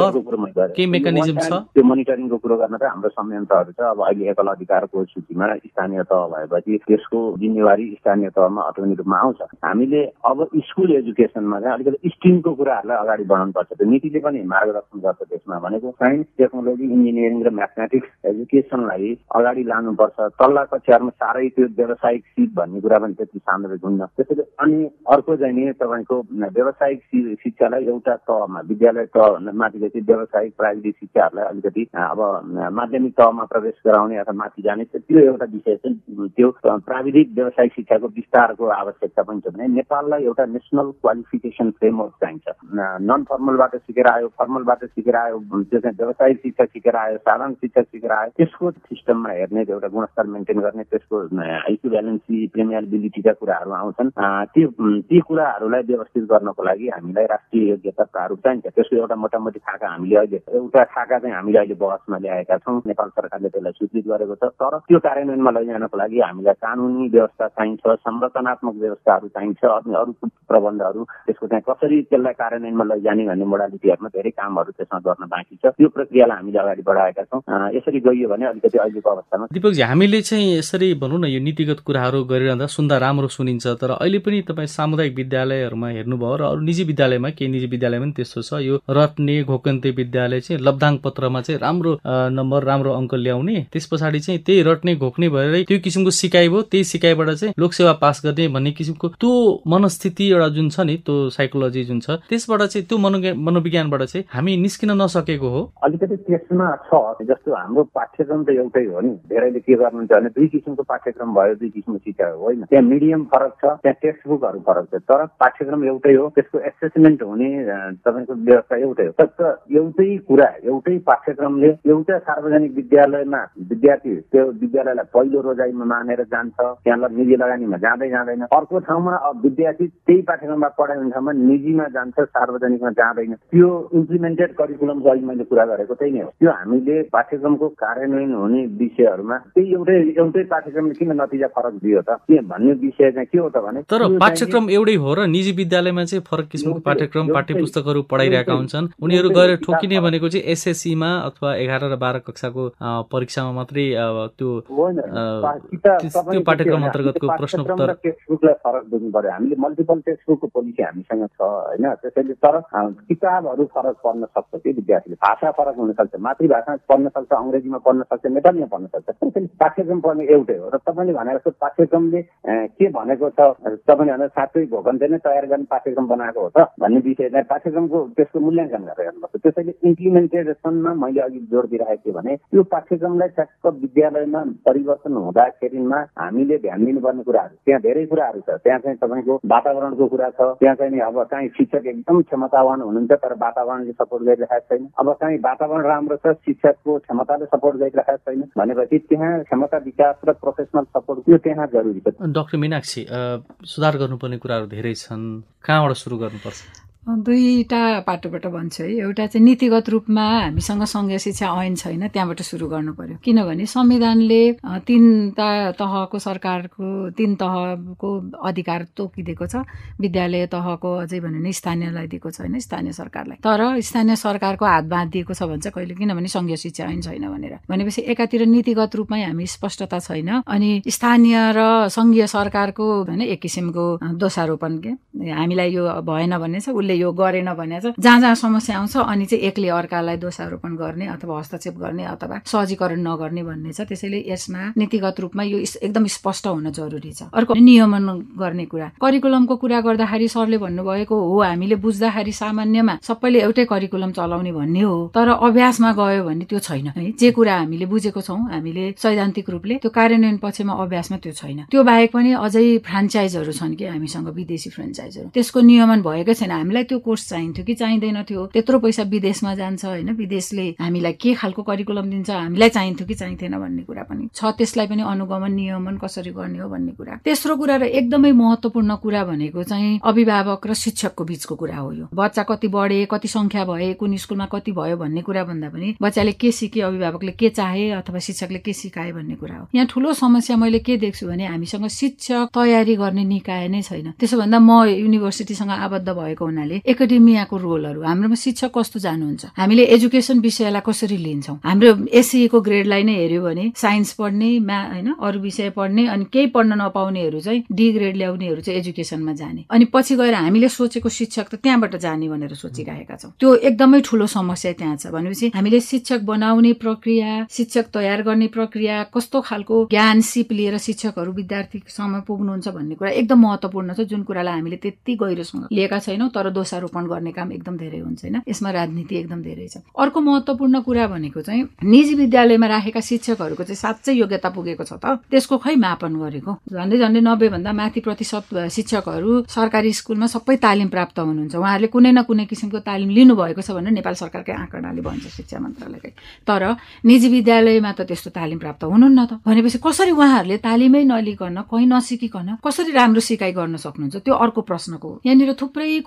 के मेकानिजम छ? त्यो मोनिटरिङको कुरो गर्न त हाम्रो संयन्त्रहरू छ। अब अहिले एकल अधिकारको सूचीमा स्थानीय तह भएपछि त्यसको जिम्मेवारी स्थानीय तहमा अटोमेटिक रूपमा आउँछ। हामीले अब स्कुल एजुकेसनमा चाहिँ अलिकति स्ट्रिमको कुराहरूलाई अगाडि बढाउनुपर्छ। त्यो नीतिले पनि मार्गदर्शन गर्छ त्यसमा भनेको साइन्स टेक्नोलोजी इन्जिनियरिङ र म्याथमेटिक्स एजुकेसनलाई अगाडि लानुपर्छ। तल्ला कक्षाहरूमा साह्रै त्यो व्यावसायिक सिप भन्ने कुरा पनि त्यति सान्दर्भिक हुन्न। त्यसैले अनि अर्को चाहिँ नि तपाईँको व्यावसायिक शिक्षालाई एउटा तहमा विद्यालय तह माथिले चाहिँ व्यावसायिक प्राविधिक शिक्षाहरूलाई अलिकति अब माध्यमिक तहमा प्रवेश गराउने अथवा माथि जाने त्यो एउटा विषय चाहिँ त्यो प्राविधिक व्यावसायिक शिक्षाको विस्तारको आवश्यकता पनि छ भने नेपाललाई एउटा नेसनल क्वालिफिकेसन फ्रेमवर्क चाहिन्छ। नन फर्मलबाट सिकेर आयो फर्मलबाट सिकेर आयो त्यो चाहिँ व्यावसायिक शिक्षा सिकेर आयो साधारण शिक्षा सिकेर आयो त्यसको सिस्टममा हेर्ने एउटा गुणस्तर मेन्टेन गर्ने त्यसको इक्विभ्यालेन्सी प्रिमियरबिलिटीका कुराहरू आउँछन्। त्यो ती कुराहरूलाई व्यवस्थित गर्नको लागि हामीलाई राष्ट्रिय योग्यता प्रारूप चाहिन्छ। त्यसको एउटा मोटामोटी खाका हामीले अहिले एउटा खाका चाहिँ हामीले अहिले बहसमा ल्याएका छौँ। नेपाल सरकारले त्यसलाई स्वीकृत गरेको छ। तर त्यो कार्यान्वयनमा लैजानको लागि हामीलाई कानुनी व्यवस्था चाहिन्छ संरचनात्मक व्यवस्थाहरू चाहिन्छ अनि अरू प्रबन्धहरू। त्यसको चाहिँ कसरी त्यसलाई कार्यान्वयनमा लैजाने भन्ने मोडालिटीहरूमा धेरै कामहरू त्यसमा गर्न बाँकी छ। त्यो प्रक्रियालाई हामीले अगाडि बढाएका छौँ। यसरी गइयो भने अलिकति अहिलेको अवस्थामा दिपकजी हामीले चाहिँ यसरी भनौँ न यो नीतिगत कुराहरू गरिरहँदा सुन्दा राम्रो सुनिन्छ। तर अहिले पनि तपाईँ सामुदायिक विद्यालयहरूमा हेर्नुभयो र अरू निजी विद्यालयमा केही निजी विद्यालयमा पनि त्यस्तो छ। यो रट्ने घोकन्ते विद्यालय चाहिँ लब्धाङ पत्रमा चाहिँ राम्रो नम्बर राम्रो अङ्क ल्याउने। त्यस पछाडि चाहिँ त्यही रट्ने घोक्ने भएर त्यो किसिमको सिकाइ भयो। त्यही सिकाइबाट चाहिँ लोकसेवा पास गर्ने भन्ने किसिमको त्यो मनस्थिति एउटा जुन छ नि त्यो साइकोलोजी जुन छ त्यसबाट चाहिँ त्यो मनो मनोविज्ञानबाट चाहिँ हामी निस्किन नसकेको हो। अलिकति त्यसमा छ। जस्तो हाम्रो पाठ्यक्रम त एउटै हो नि। धेरैले के गर्नुहुन्छ भने दुई किसिमको पाठ्यक्रम भयो दुई किसिमको शिक्षा होइन। त्यहाँ मिडियम फरक छ त्यहाँ टेक्स्ट बुकहरू फरक छ। तर पाठ्यक्रम एउटै हो। त्यसको एसेसमेन्ट हुने तपाईँको व्यवस्था एउटै हो। तर एउटै कुरा एउटै पाठ्यक्रमले एउटा सार्वजनिक विद्यालयमा विद्यार्थी त्यो विद्यालयलाई पहिलो रोजाइमा मानेर जान्छ। त्यहाँ निजी लगानीमा जाँदै जाँदैन। अर्को ठाउँमा विद्यार्थी त्यही पाठ्यक्रममा पढाइने ठाउँमा निजीमा जान्छ सार्वजनिकमा जाँदैन। त्यो इम्प्लिमेन्टेड करिकुलमको अहिले मैले कुरा गरेको त्यही नै हो। त्यो हामीले पाठ्यक्रमको कार्यान्वयन हुने विषयहरूमा त्यही एउटै एउटै पाठ्यक्रमले किन नतिजा फरक दियो त? के भन्ने विषय चाहिँ के हो त भने तर पाठ्यक्रम एउटै हो र निजी विद्यालयमा चाहिँ फरक किसिमको पाठ्यक्रम पाठ्य पुस्तकहरू पढाइरहेका हुन्छन्। उनीहरू गएर ठोकिने भनेको चाहिँ एसएससीमा अथवा एघार र बाह्र कक्षाको परीक्षामा मात्रै त्यो त्यो पाठ्यक्रम अन्तर्गतको प्रश्न उत्तर टेक्स्टबुकलाई फरक बुझ्नु पर्यो हामीले मल्टिपल टेक्स्टबुकको पोलिसी हामीसँग छ होइन? त्यसैले तर किताबहरू फरक पर्न सक्छ त्यो विद्यार्थीले। भाषा फरक हुनसक्छ मातृभाषा पढ्न सक्छ अङ्ग्रेजीमा पढ्न सक्छ नेपालीमा पढ्न सक्छ। त्यसैले पाठ्यक्रम पढ्ने एउटै हो। र तपाईँले भनेको जस्तो पाठ्यक्रमले के भनेको छ तपाईँले भने साँच्चै भोगन्ते नै तयार गर्ने पाठ्यक्रम बनाएको हो त भन्ने विषय चाहिँ पाठ्यक्रमको त्यसको मूल्याङ्कन गरेर हेर्नुपर्छ। त्यसैले इम्प्लिमेन्टेसनमा मैले अघि जोड दिइरहेको थिएँ भने त्यो पाठ्यक्रमलाई ठ्याक्क विद्यालयमा परिवर्तन हुँदाखेरिमा हामीले ध्यान दिनुपर्ने कुराहरू त्यहाँ धेरै कुराहरू छ। त्यहाँ चाहिँ तपाईँको वातावरणको कुरा छ त्यहाँ चाहिँ अब चाहिँ शिक्षक एकदम क्षमतावान हुनुहुन्छ तर वातावरणले सपोर्ट गरिरहेको छैन। अब चाहिँ वातावरण राम्रो छ शिक्षकको क्षमताले सपोर्ट गरिरहेको छैन भनेपछि त्यहाँ क्षमता विकास र प्रोफेसनल सपोर्ट त्यो त्यहाँ जरुरी छ। डाक्टर मिनाक्षी सुधार गर्नुपर्ने कुराहरू धेरै छन्। कहाँबाट सुरु गर्नुपर्छ? दुईवटा पाटोबाट भन्छु है। एउटा चाहिँ नीतिगत रूपमा हामीसँग सङ्घीय शिक्षा ऐन छैन त्यहाँबाट सुरु गर्नु पर्यो। किनभने संविधानले तिनवटा तहको सरकारको तिन तहको अधिकार तोकिदिएको छ। विद्यालय तहको अझै भने स्थानीयलाई दिएको छैन स्थानीय सरकारलाई। तर स्थानीय सरकारको हात बाँधिएको छ भन्छ कहिले किनभने सङ्घीय शिक्षा ऐन छैन भनेर। भनेपछि एकातिर नीतिगत रूपमै हामी स्पष्टता छैन। अनि स्थानीय र सङ्घीय सरकारको होइन एक किसिमको दोषारोपण के? हामीलाई यो भएन भन्ने छ उसले यो गरेन भने चाहिँ जहाँ जहाँ समस्या आउँछ अनि चाहिँ एकले अर्कालाई दोषारोपण गर्ने अथवा हस्तक्षेप गर्ने अथवा सहजीकरण नगर्ने भन्ने छ। त्यसैले यसमा नीतिगत रूपमा यो एकदम स्पष्ट हुन जरुरी छ। अर्को नियमन गर्ने कुरा। करिकुलमको कुरा गर्दाखेरि सरले भन्नुभएको हो हामीले बुझ्दाखेरि सामान्यमा सबैले एउटै करिकुलम चलाउने भन्ने हो तर अभ्यासमा गयो भने त्यो छैन। है जे कुरा हामीले बुझेको छौँ हामीले सैद्धान्तिक रूपले त्यो कार्यान्वयन पक्षमा अभ्यासमा त्यो छैन। त्यो बाहेक पनि अझै फ्रान्चाइजहरू छन् कि हामीसँग विदेशी फ्रेन्चाइजहरू त्यसको नियमन भएकै छैन। हामीलाई त्यो कोर्स चाहिन्थ्यो कि चाहिँदैन थियो त्यत्रो पैसा विदेशमा जान्छ होइन? विदेशले हामीलाई के खालको करिकुलम दिन्छ? हामीलाई चाहिन्थ्यो कि चाहिँथेन भन्ने कुरा पनि छ। त्यसलाई पनि अनुगमन नियमन कसरी गर्ने हो भन्ने कुरा। तेस्रो कुरा र एकदमै महत्वपूर्ण कुरा भनेको चाहिँ अभिभावक र शिक्षकको बिचको कुरा हो यो। बच्चा कति बढे कति संख्या भए कुन स्कुलमा कति भयो भन्ने कुरा भन्दा पनि बच्चाले के सिके अभिभावकले के चाहे अथवा शिक्षकले के सिकाए भन्ने कुरा हो। यहाँ ठुलो समस्या मैले के देख्छु भने हामीसँग शिक्षक तयारी गर्ने निकाय नै छैन। त्यसो भन्दा म युनिभर्सिटीसँग आबद्ध भएको हुनाले एकाडेमियाको रोलहरू हाम्रोमा शिक्षक कस्तो जानुहुन्छ? हामीले एजुकेसन विषयलाई कसरी लिन्छौँ? हाम्रो एससीको ग्रेडलाई नै हेऱ्यो भने साइन्स पढ्ने मा होइन अरू विषय पढ्ने अनि केही पढ्न नपाउनेहरू चाहिँ डी ग्रेड ल्याउनेहरू चाहिँ एजुकेसनमा जाने। अनि पछि गएर हामीले सोचेको शिक्षक त त्यहाँबाट जाने भनेर सोचिरहेका छौँ। त्यो एकदमै ठुलो समस्या त्यहाँ छ। भनेपछि हामीले शिक्षक बनाउने प्रक्रिया शिक्षक तयार गर्ने प्रक्रिया कस्तो खालको ज्ञान सिप लिएर शिक्षकहरू विद्यार्थीसम्म पुग्नुहुन्छ भन्ने कुरा एकदम महत्वपूर्ण छ। जुन कुरालाई हामीले त्यति गहिरोसँग लिएका छैनौँ तर दोषारोपण गर्ने काम एकदम धेरै हुन्छ होइन? यसमा राजनीति एकदम धेरै छ। अर्को महत्त्वपूर्ण कुरा भनेको चाहिँ निजी विद्यालयमा राखेका शिक्षकहरूको चाहिँ साँच्चै योग्यता पुगेको छ त। त्यसको खै मापन गरेको? झन्डै झन्डै नब्बे भन्दा माथि प्रतिशत शिक्षकहरू सरकारी स्कुलमा सबै तालिम प्राप्त हुनुहुन्छ। उहाँहरूले कुनै न कुनै किसिमको तालिम लिनुभएको छ भनेर नेपाल सरकारकै आँकडाले भन्छ शिक्षा मन्त्रालयकै। तर निजी विद्यालयमा त त्यस्तो तालिम प्राप्त हुनुहुन्न त। भनेपछि कसरी उहाँहरूले तालिमै नलिकन कहीँ नसिकिकन कसरी राम्रो सिकाइ गर्न सक्नुहुन्छ? त्यो अर्को प्रश्नको यहाँनिर थुप्रै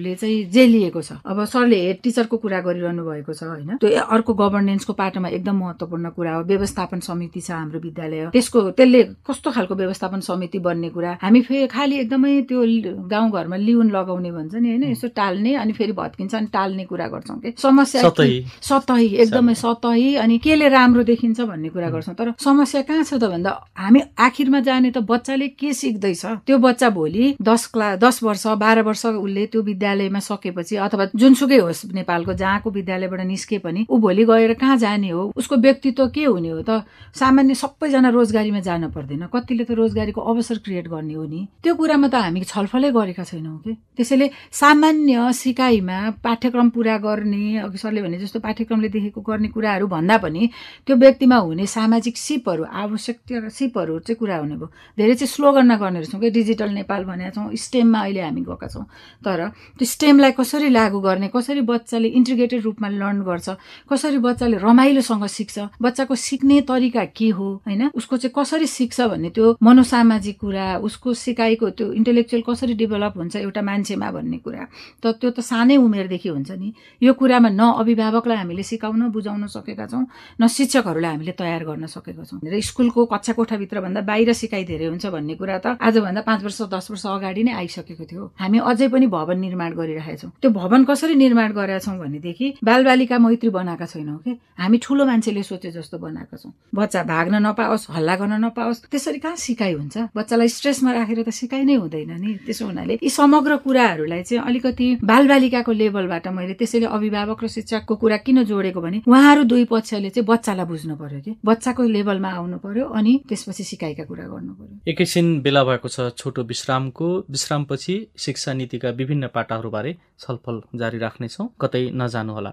कुराहरूले चाहिँ जेलिएको छ। अब सरले हेड टिचरको कुरा गरिरहनु भएको छ होइन? त्यो अर्को गभर्नेन्सको पाटोमा एकदम महत्त्वपूर्ण कुरा हो। व्यवस्थापन समिति छ हाम्रो विद्यालय त्यसको त्यसले कस्तो खालको व्यवस्थापन समिति बन्ने कुरा? हामी फेरि खालि एकदमै त्यो गाउँघरमा लिउन लगाउने भन्छ नि होइन? यसो टाल्ने अनि फेरि भत्किन्छ अनि टाल्ने कुरा गर्छौँ कि? समस्या सतही। एकदमै सतही। अनि केले राम्रो देखिन्छ भन्ने कुरा गर्छौँ। तर समस्या कहाँ छ त भन्दा हामी आखिरमा जाने त बच्चाले के सिक्दैछ? त्यो बच्चा भोलि दस क्लास दस वर्ष बाह्र वर्ष उसले त्यो विद्यालयमा सकेपछि अथवा जुनसुकै होस् नेपालको जहाँको विद्यालयबाट निस्के पनि ऊ भोलि गएर कहाँ जाने हो? उसको व्यक्तित्व के हुने हो त? सामान्य सबैजना रोजगारीमा जान पर्दैन। कतिले त रोजगारीको अवसर क्रिएट गर्ने हो नि? त्यो कुरामा त हामी छलफलै गरेका छैनौँ कि? त्यसैले सामान्य सिकाइमा पाठ्यक्रम पुरा गर्ने अघि सरले भने जस्तो पाठ्यक्रमले देखेको गर्ने कुराहरू भन्दा पनि त्यो व्यक्तिमा हुने सामाजिक सिपहरू आवश्यक सिपहरू चाहिँ कुरा हुने भयो। धेरै चाहिँ स्लोगनमा गर्ने रहेछौँ कि? डिजिटल नेपाल भनेका छौँ। स्टेममा अहिले हामी गएका छौँ। तर त्यो स्टेमलाई कसरी लागू गर्ने कसरी बच्चाले इन्टिग्रेटेड रूपमा लर्न गर्छ कसरी बच्चाले रमाइलोसँग सिक्छ बच्चाको सिक्ने तरिका के हो होइन? उसको चाहिँ कसरी सिक्छ भन्ने त्यो मनोसामाजिक कुरा उसको सिकाइको त्यो इन्टेलेक्चुअल कसरी डेभलप हुन्छ एउटा मान्छेमा भन्ने कुरा। त त्यो त सानै उमेरदेखि हुन्छ नि। यो कुरामा न अभिभावकलाई हामीले सिकाउन बुझाउन सकेका छौँ न शिक्षकहरूलाई हामीले तयार गर्न सकेका छौँ। र स्कुलको कक्षा कोठाभित्र भन्दा बाहिर सिकाइ धेरै हुन्छ भन्ने कुरा त आजभन्दा पाँच वर्ष दस वर्ष अगाडि नै आइसकेको थियो। हामी अझै पनि भवन निर्माण गरिरहेका छौँ त्यो भवन कसरी निर्माण गरेका छौँ भनेदेखि बालबालिका मैत्री बनाएका छैनौँ कि? हामी ठुलो मान्छेले सोचे जस्तो बनाएका छौँ। बच्चा भाग्न नपाओस् हल्ला गर्न नपाओस् त्यसरी कहाँ सिकाइ हुन्छ? बच्चालाई स्ट्रेसमा राखेर त सिकाइ नै हुँदैन नि। त्यसो हुनाले यी समग्र कुराहरूलाई चाहिँ अलिकति बालबालिकाको लेभलबाट मैले त्यसैले अभिभावक र शिक्षकको कुरा किन जोडेको भने उहाँहरू दुई पक्षले चाहिँ बच्चालाई बुझ्नु पर्यो कि? बच्चाको लेभलमा आउनु पर्यो अनि त्यसपछि सिकाइका कुरा गर्नु पर्यो। एकैछिन बेला भएको छ छोटो विश्रामको। विश्रामपछि शिक्षा नीतिका विभिन्न पाटाहरूबारे छलफल जारी राख्नेछौँ। कतै नजानुहोला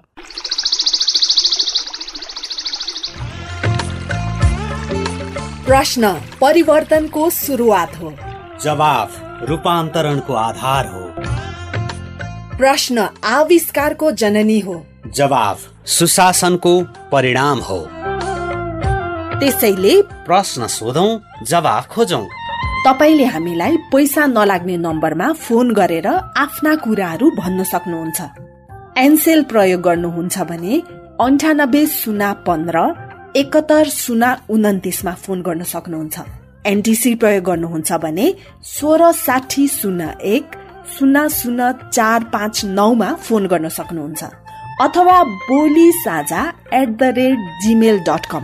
प्रश्न परिवर्तनको सुरुवात हो। जवाफ रूपान्तरणको आधार हो। प्रश्न आविष्कारको जननी हो। जवाफ सुशासनको परिणाम हो। त्यसैले प्रश्न सोधौं जवाफ खोजौं। तपाईँले हामीलाई पैसा नलाग्ने नम्बरमा फोन गरेर आफ्ना कुराहरू भन्न सक्नुहुन्छ। एनसेल प्रयोग गर्नुहुन्छ भने अन्ठानब्बे शून्य पन्ध्र एकहत्तर शून्य उन्तिसमा फोन गर्न सक्नुहुन्छ। एनटिसी प्रयोग गर्नुहुन्छ भने सोह्र साठी शून्य एक शून्य शून्य चार पाँच नौमा फोन गर्न सक्नुहुन्छ। अथवा Boli Sajha at the rate Gmail dot com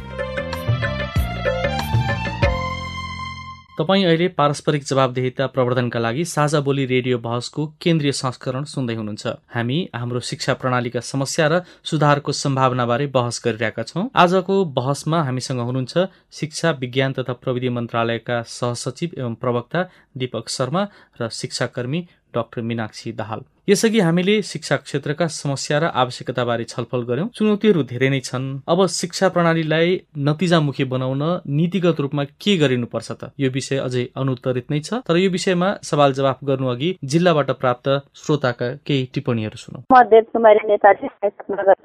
तपाईँ अहिले पारस्परिक जवाबदेहिता प्रवर्धनका लागि साझा बोली रेडियो बहसको केन्द्रीय संस्करण सुन्दै हुनुहुन्छ। हामी हाम्रो शिक्षा प्रणालीका समस्या र सुधारको सम्भावनाबारे बहस गरिरहेका छौँ। आजको बहसमा हामीसँग हुनुहुन्छ शिक्षा विज्ञान तथा प्रविधि मन्त्रालयका सहसचिव एवं प्रवक्ता दीपक शर्मा र शिक्षाकर्मी डाक्टर मीनाक्षी दाहाल। यसअघि हामीले शिक्षा क्षेत्रका समस्या र आवश्यकताबारे छलफल गर्यौं। चुनौतीहरू धेरै नै छन्। अब शिक्षा प्रणालीलाई नतिजामुखी बनाउन नीतिगत रूपमा के गरिनुपर्छ त? यो विषय अझै अनुत्तरित नै छ। तर यो विषयमा सवाल जवाफ गर्नु अघि जिल्लाबाट प्राप्त श्रोताका केही टिप्पणीहरू सुनौ। म देव कुमारी नेपाली मेरो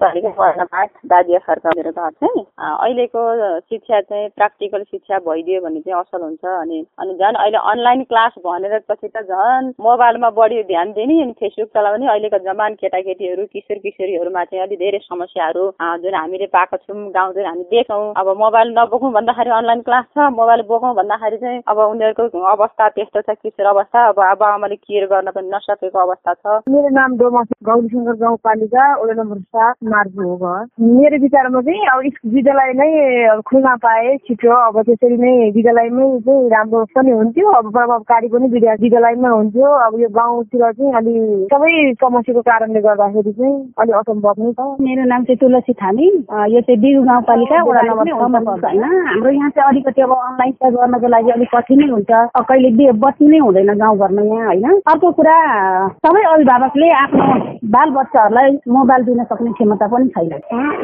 अहिलेको शिक्षा चाहिँ प्र्याक्टिकल शिक्षा भइदियो भने चाहिँ असल हुन्छ अनि अनि झन् अहिले अनलाइन क्लास भनेर पछि त झन् मोबाइलमा बढी ध्यान दिने अनि फेसबुक युक्तलाई पनि अहिलेको जमान केटाकेटीहरू किशोर किशोरीहरूमा चाहिँ अलिक धेरै समस्याहरू जुन हामीले पाएको छौँ गाउँतिर हामी देख्छौँ। अब मोबाइल नबोकौँ भन्दाखेरि अनलाइन क्लास छ मोबाइल बोकौँ भन्दाखेरि चाहिँ अब उनीहरूको अवस्था त्यस्तो छ किशोर अवस्था। अब अब आमाले केयर गर्न पनि नसकेको अवस्था छ। मेरो नाम डोमा गौरी सङ्कर गाउँपालिका वडा नम्बर सात मार्गु हो मेरो विचारमा चाहिँ अब विद्यालय नै खुल्न पाए छिटो। अब त्यसरी नै विद्यालयमै चाहिँ राम्रो पनि हुन्थ्यो। अब प्रभावकारी पनि विद्यालयमै हुन्थ्यो। अब यो गाउँतिर चाहिँ अलि सबै समस्याको कारणले गर्दाखेरि चाहिँ अलिक असम्भव नै छ। मेरो नाम चाहिँ तुलसी थामी। यो चाहिँ बिरु गाउँपालिका वडा नम्बर होइन। हाम्रो यहाँ चाहिँ अलिकति अब अनलाइन गर्नको लागि अलिक कठिनै हुन्छ। कहिले बत्ती नै हुँदैन गाउँघरमा यहाँ होइन? अर्को कुरा सबै अभिभावकले आफ्नो बाल बच्चाहरूलाई मोबाइल दिन सक्ने क्षमता पनि छैन।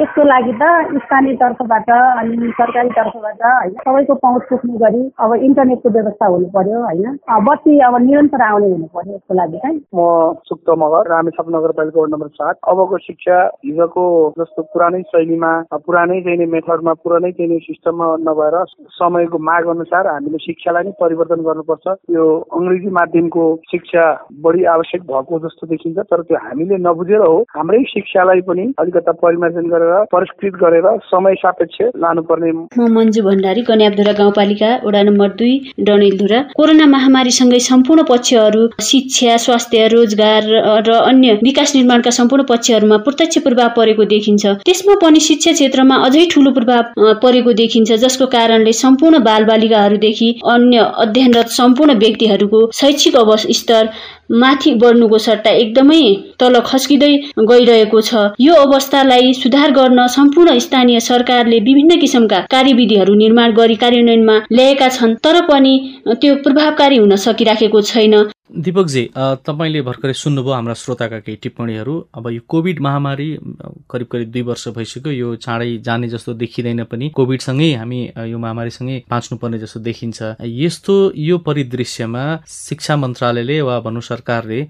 यसको लागि त स्थानीय तर्फबाट अनि सरकारी तर्फबाट होइन? सबैको पहुँच पुग्ने गरी अब इन्टरनेटको व्यवस्था हुनु पर्यो होइन? बत्ती अब निरन्तर आउने हुनु पर्यो यसको लागि चाहिँ म मगर रामेछाप नगरपालिका वार्ड नम्बर सात। अबको शिक्षा हिजोको जस्तो पुरानै शैलीमा पुरानै चाहिने मेथडमा पुरानै चाहिने सिस्टममा नभएर समयको माग अनुसार हामीले शिक्षालाई नै परिवर्तन गर्नुपर्छ। यो अङ्ग्रेजी माध्यमको शिक्षा बढी आवश्यक भएको जस्तो देखिन्छ तर त्यो हामीले नबुझेर हो हाम्रै शिक्षालाई पनि अलिकता परिमार्जन गरेर परिष्कृत गरेर समय सापेक्ष लानुपर्ने म मन्जु भण्डारी कन्यापधुरा गाउँपालिका वडा नम्बर दुई डणेलधुरा कोरोना महामारीसँगै सम्पूर्ण पक्षहरू शिक्षा स्वास्थ्य रोजगार र अन्य विकास निर्माणका सम्पूर्ण पक्षहरूमा प्रत्यक्ष प्रभाव परेको देखिन्छ। त्यसमा पनि शिक्षा क्षेत्रमा अझै ठूलो प्रभाव परेको देखिन्छ जसको कारणले सम्पूर्ण बालबालिकाहरूदेखि अन्य अध्ययनरत सम्पूर्ण व्यक्तिहरूको शैक्षिक स्तर माथि बढ्नुको सट्टा एकदमै तल खस्किँदै गइरहेको छ। यो अवस्थालाई सुधार गर्न सम्पूर्ण स्थानीय सरकारले विभिन्न किसिमका कार्यविधिहरू निर्माण गरी कार्यान्वयनमा ल्याएका छन् तर पनि त्यो प्रभावकारी हुन सकिराखेको छैन। दिपकजी तपाईँले भर्खरै सुन्नुभयो हाम्रा श्रोताका केही टिप्पणीहरू। अब यो कोभिड महामारी करिब करिब दुई वर्ष भइसक्यो। यो चाँडै जाने जस्तो देखिँदैन पनि। कोभिडसँगै हामी यो महामारीसँगै बाँच्नुपर्ने जस्तो देखिन्छ। यस्तो यो परिदृश्यमा शिक्षा मन्त्रालयले वा भनौँ सरकारले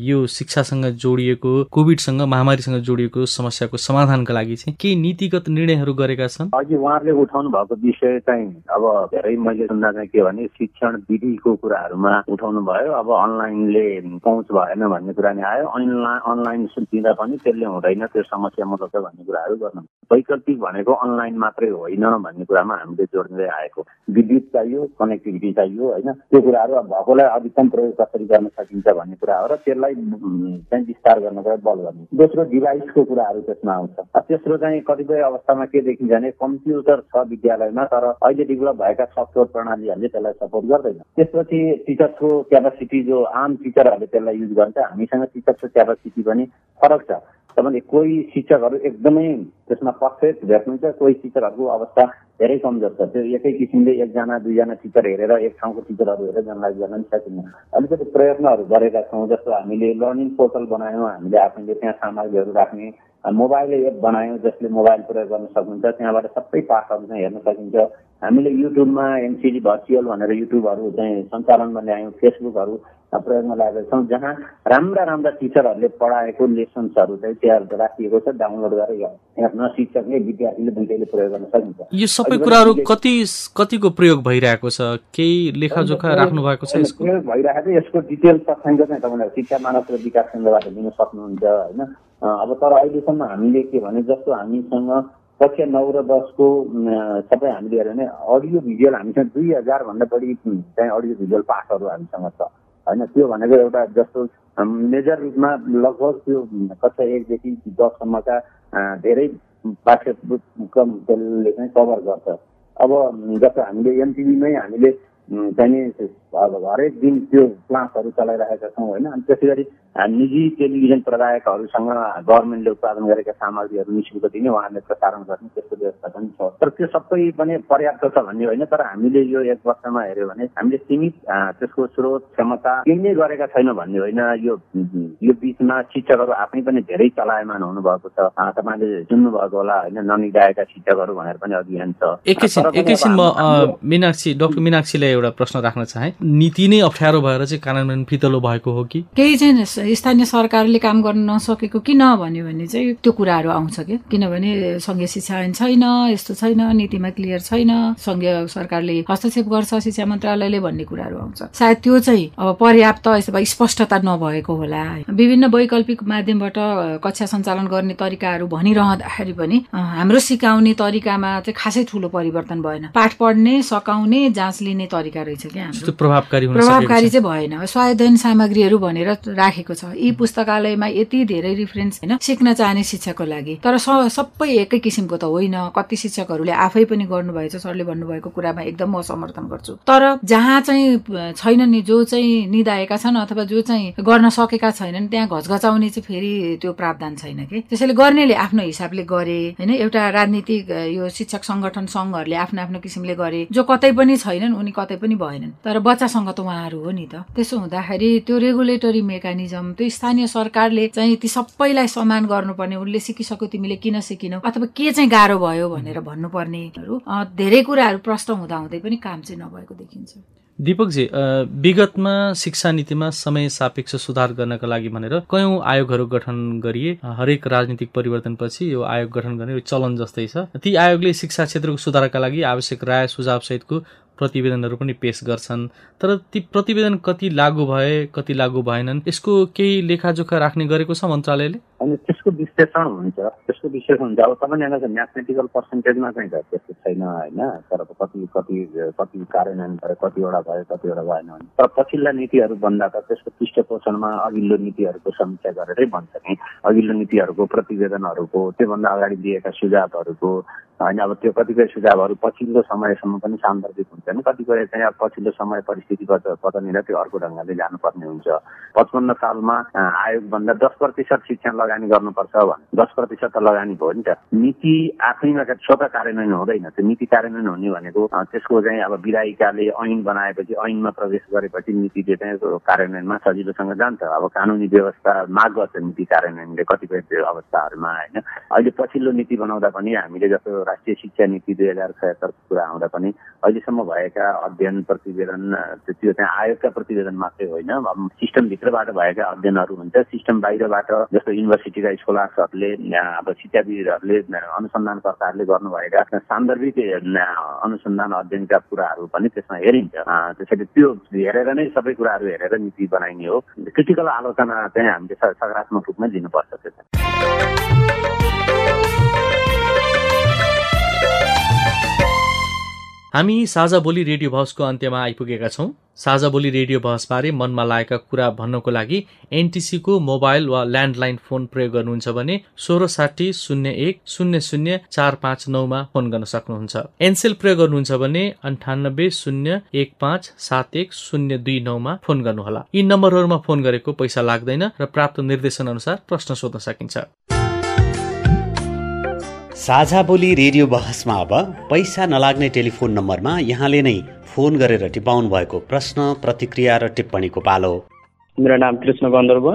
यो शिक्षासँग जोडिएको कोभिडसँग महामारीसँग जोडिएको समस्याको समाधानका लागि चाहिँ केही नीतिगत निर्णयहरू गरेका छन्? अघि उहाँहरूले उठाउनु भएको विषय चाहिँ अब धेरै मैले सुन्दा चाहिँ के भने शिक्षण विधिको कुराहरूमा उठाउनु भयो अब अनलाइनले पहुँच भएन भन्ने कुरा नि आयो। अनलाइन अनलाइन दिँदा पनि त्यसले हुँदैन त्यो समस्या मद्दत भन्ने कुराहरू गर्नु। वैकल्पिक भनेको अनलाइन मात्रै होइन भन्ने कुरामा हामीले जोड्दै आएको। विद्युत चाहियो कनेक्टिभिटी चाहियो होइन? त्यो कुराहरू भएकोलाई अधिकतम प्रयोग कसरी गर्न सकिन्छ भन्ने कुरा हो र त्यसलाई चाहिँ विस्तार गर्नको लागि बल गर्ने दोस्रो डिभाइसको कुराहरू त्यसमा आउँछ। तेस्रो चाहिँ कतिपय अवस्थामा के देखिन्छ भने कम्प्युटर छ विद्यालयमा तर अहिले डेभलप भएका सफ्टवेयर प्रणालीहरूले त्यसलाई सपोर्ट गर्दैन। त्यसपछि टिचरको क्यापासिटी जो आम टिचरहरूले त्यसलाई युज गर्छ हामीसँग टिचरको क्यापासिटी पनि फरक छ। किनभने कोही शिक्षकहरू एकदमै त्यसमा पर्फेक्ट भेट्नुहुन्छ कोही टिचरहरूको अवस्था धेरै कमजोर छ। त्यो एकै किसिमले एकजना दुईजना टिचर हेरेर एक ठाउँको टिचरहरू हेरेर जनलाइज गर्न सकिन्न अलिकति प्रयत्नहरू गरेका छौँ जस्तो हामीले लर्निङ पोर्टल बनायौँ हामीले आफैले त्यहाँ सामग्रीहरू राख्ने मोबाइल एप बनायौँ जसले मोबाइल प्रयोग गर्न सक्नुहुन्छ त्यहाँबाट सबै पाठहरू चाहिँ हेर्न सकिन्छ। हामीले युट्युबमा एमसिडी भर्चुअल भनेर युट्युबहरू चाहिँ सञ्चालनमा ल्यायौँ फेसबुकहरू प्रयोगमा ल्याएका छौँ जहाँ राम्रा राम्रा टिचरहरूले पढाएको लेसन्सहरू चाहिँ त्यहाँ राखिएको छ डाउनलोड गरेर हेर्न शिक्षकले विद्यार्थीले दुइटैले प्रयोग गर्न सकिन्छ। सबै कुराहरू कति कतिको प्रयोग भइरहेको छ? केही लेखाजोखा राख्नु भएको छ यसको? प्रयोग भइरहेको छ। यसको डिटेल तथ्याङ्क चाहिँ तपाईँलाई। शिक्षा मानव र विकास केन्द्रबाट लिन सक्नुहुन्छ होइन? अब तर अहिलेसम्म हामीले के भने जस्तो हामीसँग कक्षा नौ र दसको सबै हामीले हेऱ्यो भने अडियो भिजुअल हामीसँग दुई हजारभन्दा बढी चाहिँ अडियो भिजुअल पाठहरू हामीसँग छ। होइन त्यो भनेको एउटा जस्तो मेजर रूपमा लगभग त्यो कक्षा एकदेखि दससम्मका धेरै पाठ्यक्रम त्यसले चाहिँ कभर गर्छ अब जस्तो हामीले एमटिभीमै हामीले चाहिँ हरेक दिन त्यो क्लासहरू चलाइरहेका छौँ होइन? अनि त्यसै गरी निजी टेलिभिजन प्रदायकहरूसँग गभर्मेन्टले उत्पादन गरेका सामग्रीहरू निशुल्क दिने उहाँहरूले प्रसारण गर्ने त्यस्तो व्यवस्था पनि छ। तर त्यो सबै पनि पर्याप्त छ भन्ने होइन तर हामीले यो एक वर्षमा हेऱ्यो भने हामीले सीमित त्यसको स्रोत क्षमता केही नै गरेका छैन भन्ने होइन। यो यो बिचमा शिक्षकहरू आफै पनि धेरै चलायमान हुनुभएको छ। तपाईँले सुन्नुभएको होला होइन? ननिकायका शिक्षकहरू भनेर पनि अभियान छ। एकैछिन एकैछिन म मिनाक्षी डक्टर मिनाक्षीलाई एउटा प्रश्न राख्न चाहे। नीति नै अप्ठ्यारो भएर चाहिँ कार्यान्वयन फितलो भएको हो कि? केही चाहिँ स्थानीय सरकारले काम गर्न नसकेको किन भन्यो भने चाहिँ त्यो कुराहरू आउँछ क्या। किनभने सङ्घीय शिक्षा ऐन छैन यस्तो छैन नीतिमा क्लियर छैन सङ्घीय सरकारले हस्तक्षेप गर्छ शिक्षा मन्त्रालयले भन्ने कुराहरू आउँछ। सायद त्यो चाहिँ अब पर्याप्त यस्तो स्पष्टता नभएको होला। विभिन्न वैकल्पिक माध्यमबाट कक्षा सञ्चालन गर्ने तरिकाहरू भनिरहँदाखेरि पनि हाम्रो सिकाउने तरिकामा चाहिँ खासै ठुलो परिवर्तन भएन। पाठ पढ्ने सकाउने जाँच लिने तरिका रहेछ क्या प्रभावकारी प्रभावकारी चाहिँ भएन। स्वायदन सामग्रीहरू भनेर राखेको छ। यी पुस्तकालयमा यति धेरै रिफरेन्स होइन सिक्न चाहने शिक्षकको लागि। तर सबै एकै किसिमको त होइन। कति शिक्षकहरूले आफै पनि गर्नुभएछ सरले भन्नुभएको कुरामा एकदम म समर्थन गर्छु। तर जहाँ चाहिँ छैन नि जो चाहिँ निधाएका छन् अथवा जो चाहिँ गर्न सकेका छैनन् त्यहाँ घचघचाउने चाहिँ फेरि त्यो प्रावधान छैन कि। त्यसैले गर्नेले आफ्नो हिसाबले गरे होइन। एउटा राजनीतिक यो शिक्षक संगठन सङ्घहरूले आफ्नो आफ्नो किसिमले गरे। जो कतै पनि छैनन् उनी कतै पनि भएनन्। तर बच्चासँग त उहाँहरू हो नि त। त्यसो हुँदाखेरि त्यो रेगुलेटरी मेकानिजम त्यो स्थानीय सरकारले चाहिँ ती सबैलाई समान गर्नुपर्ने उसले सिकिसक्यो तिमीले किन सिकिनौ अथवा के चाहिँ गाह्रो भयो भनेर भन्नुपर्नेहरू धेरै कुराहरू प्रश्न हुँदा हुँदै पनि काम चाहिँ नभएको देखिन्छ। दिपकजी विगतमा शिक्षा नीतिमा समय सापेक्ष सुधार गर्नका लागि भनेर कयौं आयोगहरू गठन गरिए हरेक राजनीतिक परिवर्तनपछि यो आयोग गठन गर्ने चलन जस्तै छ। ती आयोगले शिक्षा क्षेत्रको सुधारका लागि आवश्यक राय सुझाव सहितको प्रतिवेदनहरू पनि पेश गर्छन्। तर ती प्रतिवेदन कति लागू भए कति लागू भएनन् यसको केही लेखाजोखा राख्ने गरेको छ मन्त्रालयले? अनि त्यसको विश्लेषण हुन्छ। त्यसको विश्लेषण हुन्छ। अब तपाईँले चाहिँ म्याथमेटिकल पर्सेन्टेजमा चाहिँ त्यस्तो छैन होइन। तर कति कति कति कार्यान्वयन भयो कतिवटा भयो कतिवटा भएन भने। तर पछिल्ला नीतिहरू भन्दा त त्यसको पृष्ठपोषणमा अघिल्लो नीतिहरूको समीक्षा गरेरै भन्छ नि। अघिल्लो नीतिहरूको प्रतिवेदनहरूको त्योभन्दा अगाडि दिएका सुझावहरूको होइन अब त्यो कतिपय सुझावहरू पछिल्लो समयसम्म पनि सान्दर्भिक हुन्छन्। कतिपय चाहिँ अब पछिल्लो समय परिस्थितिगत पतनिर त्यो अर्को ढङ्गले जानुपर्ने हुन्छ। पचपन्न सालमा आयोगभन्दा दस प्रतिशत शिक्षा लगानी गर्नुपर्छ भने दस प्रतिशत त लगानी भयो नि त। नीति आफैमा स्वतः कार्यान्वयन हुँदैन। त्यो नीति कार्यान्वयन हुने भनेको त्यसको चाहिँ अब विधायिकाले ऐन बनाएपछि ऐनमा प्रवेश गरेपछि नीतिले चाहिँ कार्यान्वयनमा सजिलोसँग जान्छ। अब कानुनी व्यवस्था माग गर्छ नीति कार्यान्वयनले कतिपय अवस्थाहरूमा होइन। अहिले पछिल्लो नीति बनाउँदा पनि हामीले जस्तो राष्ट्रिय शिक्षा नीति दुई हजार छयत्तरको कुरा आउँदा पनि अहिलेसम्म भएका अध्ययन प्रतिवेदन त्यो चाहिँ आयोगका प्रतिवेदन मात्रै होइन। सिस्टमभित्रबाट भएका अध्ययनहरू हुन्छ। सिस्टम बाहिरबाट जस्तो युनिभर्सिटीका स्कोलर्सहरूले अब शिक्षाविदहरूले अनुसन्धानकर्ताहरूले गर्नुभएका सान्दर्भिक अनुसन्धान अध्ययनका कुराहरू पनि त्यसमा हेरिन्छ। त्यसैले त्यो हेरेर नै सबै कुराहरू हेरेर नीति बनाइने हो। क्रिटिकल आलोचना चाहिँ हामीले सकारात्मक रूपमै दिनुपर्छ त्यो हामी साझा बोली रेडियो बहसको अन्त्यमा आइपुगेका छौँ। साझा बोली रेडियो बहसबारे मनमा लागेका कुरा भन्नको लागि एनटिसीको मोबाइल वा ल्यान्डलाइन फोन प्रयोग गर्नुहुन्छ भने सोह्र साठी शून्य एक शून्य शून्य चार पाँच नौमा फोन गर्न सक्नुहुन्छ। एनसेल प्रयोग गर्नुहुन्छ भने अन्ठानब्बे शून्य एक पाँच सात एक शून्य दुई नौमा फोन गर्नुहोला। यी नम्बरहरूमा फोन गरेको पैसा लाग्दैन र प्राप्त निर्देशन अनुसार प्रश्न सोध्न सकिन्छ। साझा बोली रेडियो बहसमा अब पैसा नलाग्ने टेलिफोन नम्बरमा यहाँले नै फोन गरेर टिपाउनु भएको प्रश्न प्रतिक्रिया र टिप्पणीको पालो। मेरो नाम कृष्ण गन्धर्व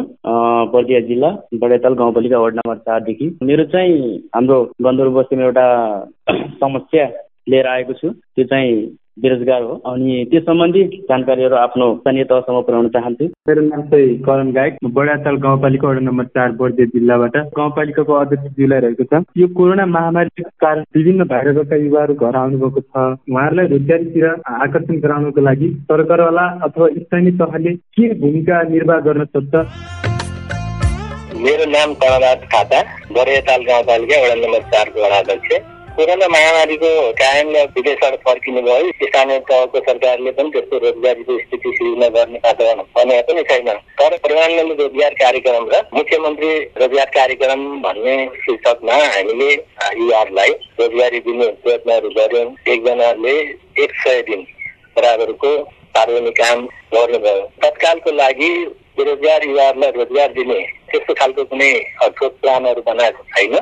बर्दिया जिल्ला बडेताल गाउँपालिका वार्ड नम्बर चारदेखि। मेरो चाहिँ हाम्रो गन्धर्व बस्तीमा एउटा समस्या लिएर आएको छु। त्यो चाहिँ बेरोजगार हो। अनि त्यस सम्बन्धी जानकारीहरू आफ्नो स्थानीय तहसम्म पुर्याउन चाहन्छु। मेरो नाम चाहिँ करण गायक। बडाताल गाउँपालिका वडा नम्बर चार बर्दिया जिल्लाबाट गाउँपालिकाको अध्यक्ष रहेको छ। यो कोरोना महामारीको कारण विभिन्न बाहिरका युवाहरू घर आउनुभएको छ। उहाँहरूलाई रोजगारीतिर आकर्षण गराउनको लागि सरकारवाला अथवा स्थानीय तहले के भूमिका निर्वाह गर्न सक्छ? मेरो नाम कमराज खाता बरेताल गाउँपालिका वडा नम्बर चारको वडा अध्यक्ष। कोरोना महामारीको कारणले विदेशबाट फर्किनु भयो। स्थानीय तहको सरकारले पनि त्यस्तो रोजगारीको स्थिति सृजना गर्ने वातावरण भने पनि छैन। तर प्रधानमन्त्री रोजगार कार्यक्रम र मुख्यमन्त्री रोजगार कार्यक्रम भन्ने शीर्षकमा हामीले युवाहरूलाई रोजगारी दिने प्रयत्नहरू गर्यौँ। एकजनाले एक सय दिन बराबरको सार्वजनिक काम गर्नुभयो। तत्कालको लागि बेरोजगार युवाहरूलाई रोजगार दिने त्यस्तो खालको कुनै ठोस प्लानहरू बनाएको छैन।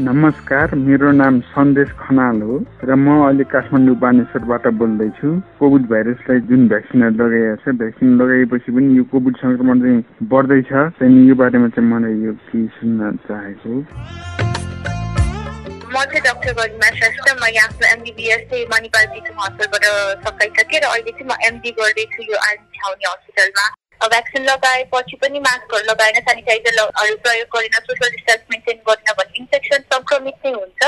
नमस्कार मेरो नाम सन्देश खनाल हो र म अहिले काठमाडौँ बानेश्वरबाट बोल्दैछु। कोभिड भाइरसलाई जुन भ्याक्सिनहरू लगाइएको छ भ्याक्सिन लगाएपछि पनि यो कोभिड सङ्क्रमण चाहिँ बढ्दैछ। त्यहाँदेखि यो बारेमा चाहिँ मलाई यो केही सुन्न चाहेको? म चाहिँ डाक्टर गरिमा श्रेष्ठ। मैले आफ्नो एमबिबिएस चाहिँ मणिपाल टिचिङ हस्पिटलबाट सकाइसकेँ र अहिले चाहिँ म एमडी गर्दैछु यो आर्मी छाउनी हस्पिटलमा। भ्याक्सिन लगाएपछि पनि मास्कहरू लगाएन सेनिटाइजरहरू प्रयोग गरेन सोसियल डिस्टेन्स मेन्टेन गरेन भने इन्फेक्सन सङ्क्रमित नै हुन्छ।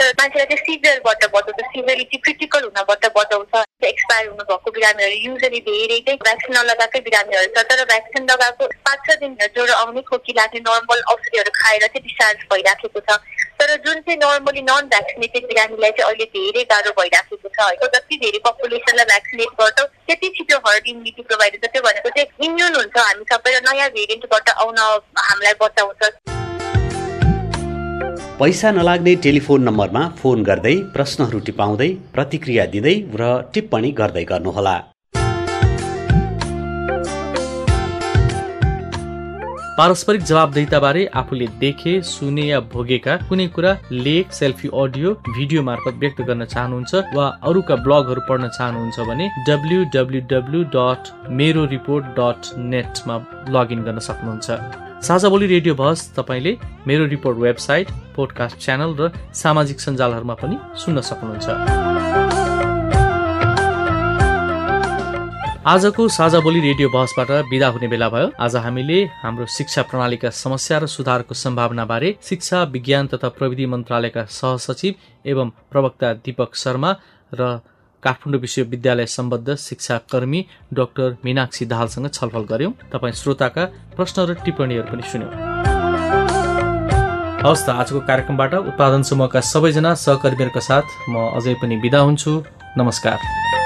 तर मान्छेलाई चाहिँ सिभियरबाट बचाउँछ सिभियरिटी क्रिटिकल हुनबाट बचाउँछ। एक्सपायर हुनुभएको बिरामीहरू युजली धेरै चाहिँ भ्याक्सिन नलगाएकै बिरामीहरू छ। तर भ्याक्सिन लगाएको पाँच छ दिन ज्वरो आउने खोकी लाग्ने नर्मल औषधिहरू खाएर चाहिँ डिस्चार्ज भइराखेको छ। तर जुन चाहिँ नर्मली नन भ्याक्सिनेटेड बिरामीलाई चाहिँ अहिले धेरै गाह्रो भइराखेको छ। जति धेरै पपुलेसनलाई भ्याक्सिनेट गर्छौँ त्यति छिटो हर्ड इम्युनिटी प्रोभाइड हुन्छ त्यो भनेको चाहिँ इम्युन हुन्छ। हामी सबै नयाँ भेरिएन्टबाट आउन हामीलाई बचाउँछ। पैसा नलाग्ने टेलिफोन नम्बरमा फोन गर्दै प्रश्नहरू टिपाउँदै प्रतिक्रिया दिँदै र टिप्पणी गर्दै गर्नुहोला। पारस्परिक जवाबदेताबारे आफूले देखे सुने या भोगेका कुनै कुरा लेख सेल्फी अडियो भिडियो मार्फत व्यक्त गर्न चाहनुहुन्छ वा अरूका ब्लगहरू पढ्न चाहनुहुन्छ भने डब्लु डब्लु डब्लु डट मेरो रिपोर्ट डट नेटमा लगइन गर्न सक्नुहुन्छ। साझा बोली रेडियो बहस तपाईँले मेरो रिपोर्ट वेबसाइट पोडकास्ट च्यानल र सामाजिक सञ्जालहरूमा पनि सुन्न सक्नुहुन्छ। आजको साझा बोली रेडियो बहसबाट विदा हुने बेला भयो। आज हामीले हाम्रो शिक्षा प्रणालीका समस्या र सुधारको सम्भावनाबारे शिक्षा विज्ञान तथा प्रविधि मन्त्रालयका सहसचिव एवं प्रवक्ता दीपक शर्मा र काठमाडौँ विश्वविद्यालय सम्बद्ध शिक्षाकर्मी डाक्टर मीनाक्षी दाहालसँग छलफल गर्यौँ तपाईँ श्रोताका प्रश्न र टिप्पणीहरू पनि सुन्यौँ। हवस् त आजको कार्यक्रमबाट उत्पादन समूहका सबैजना सहकर्मीहरूका साथ म अझै पनि बिदा हुन्छु। नमस्कार।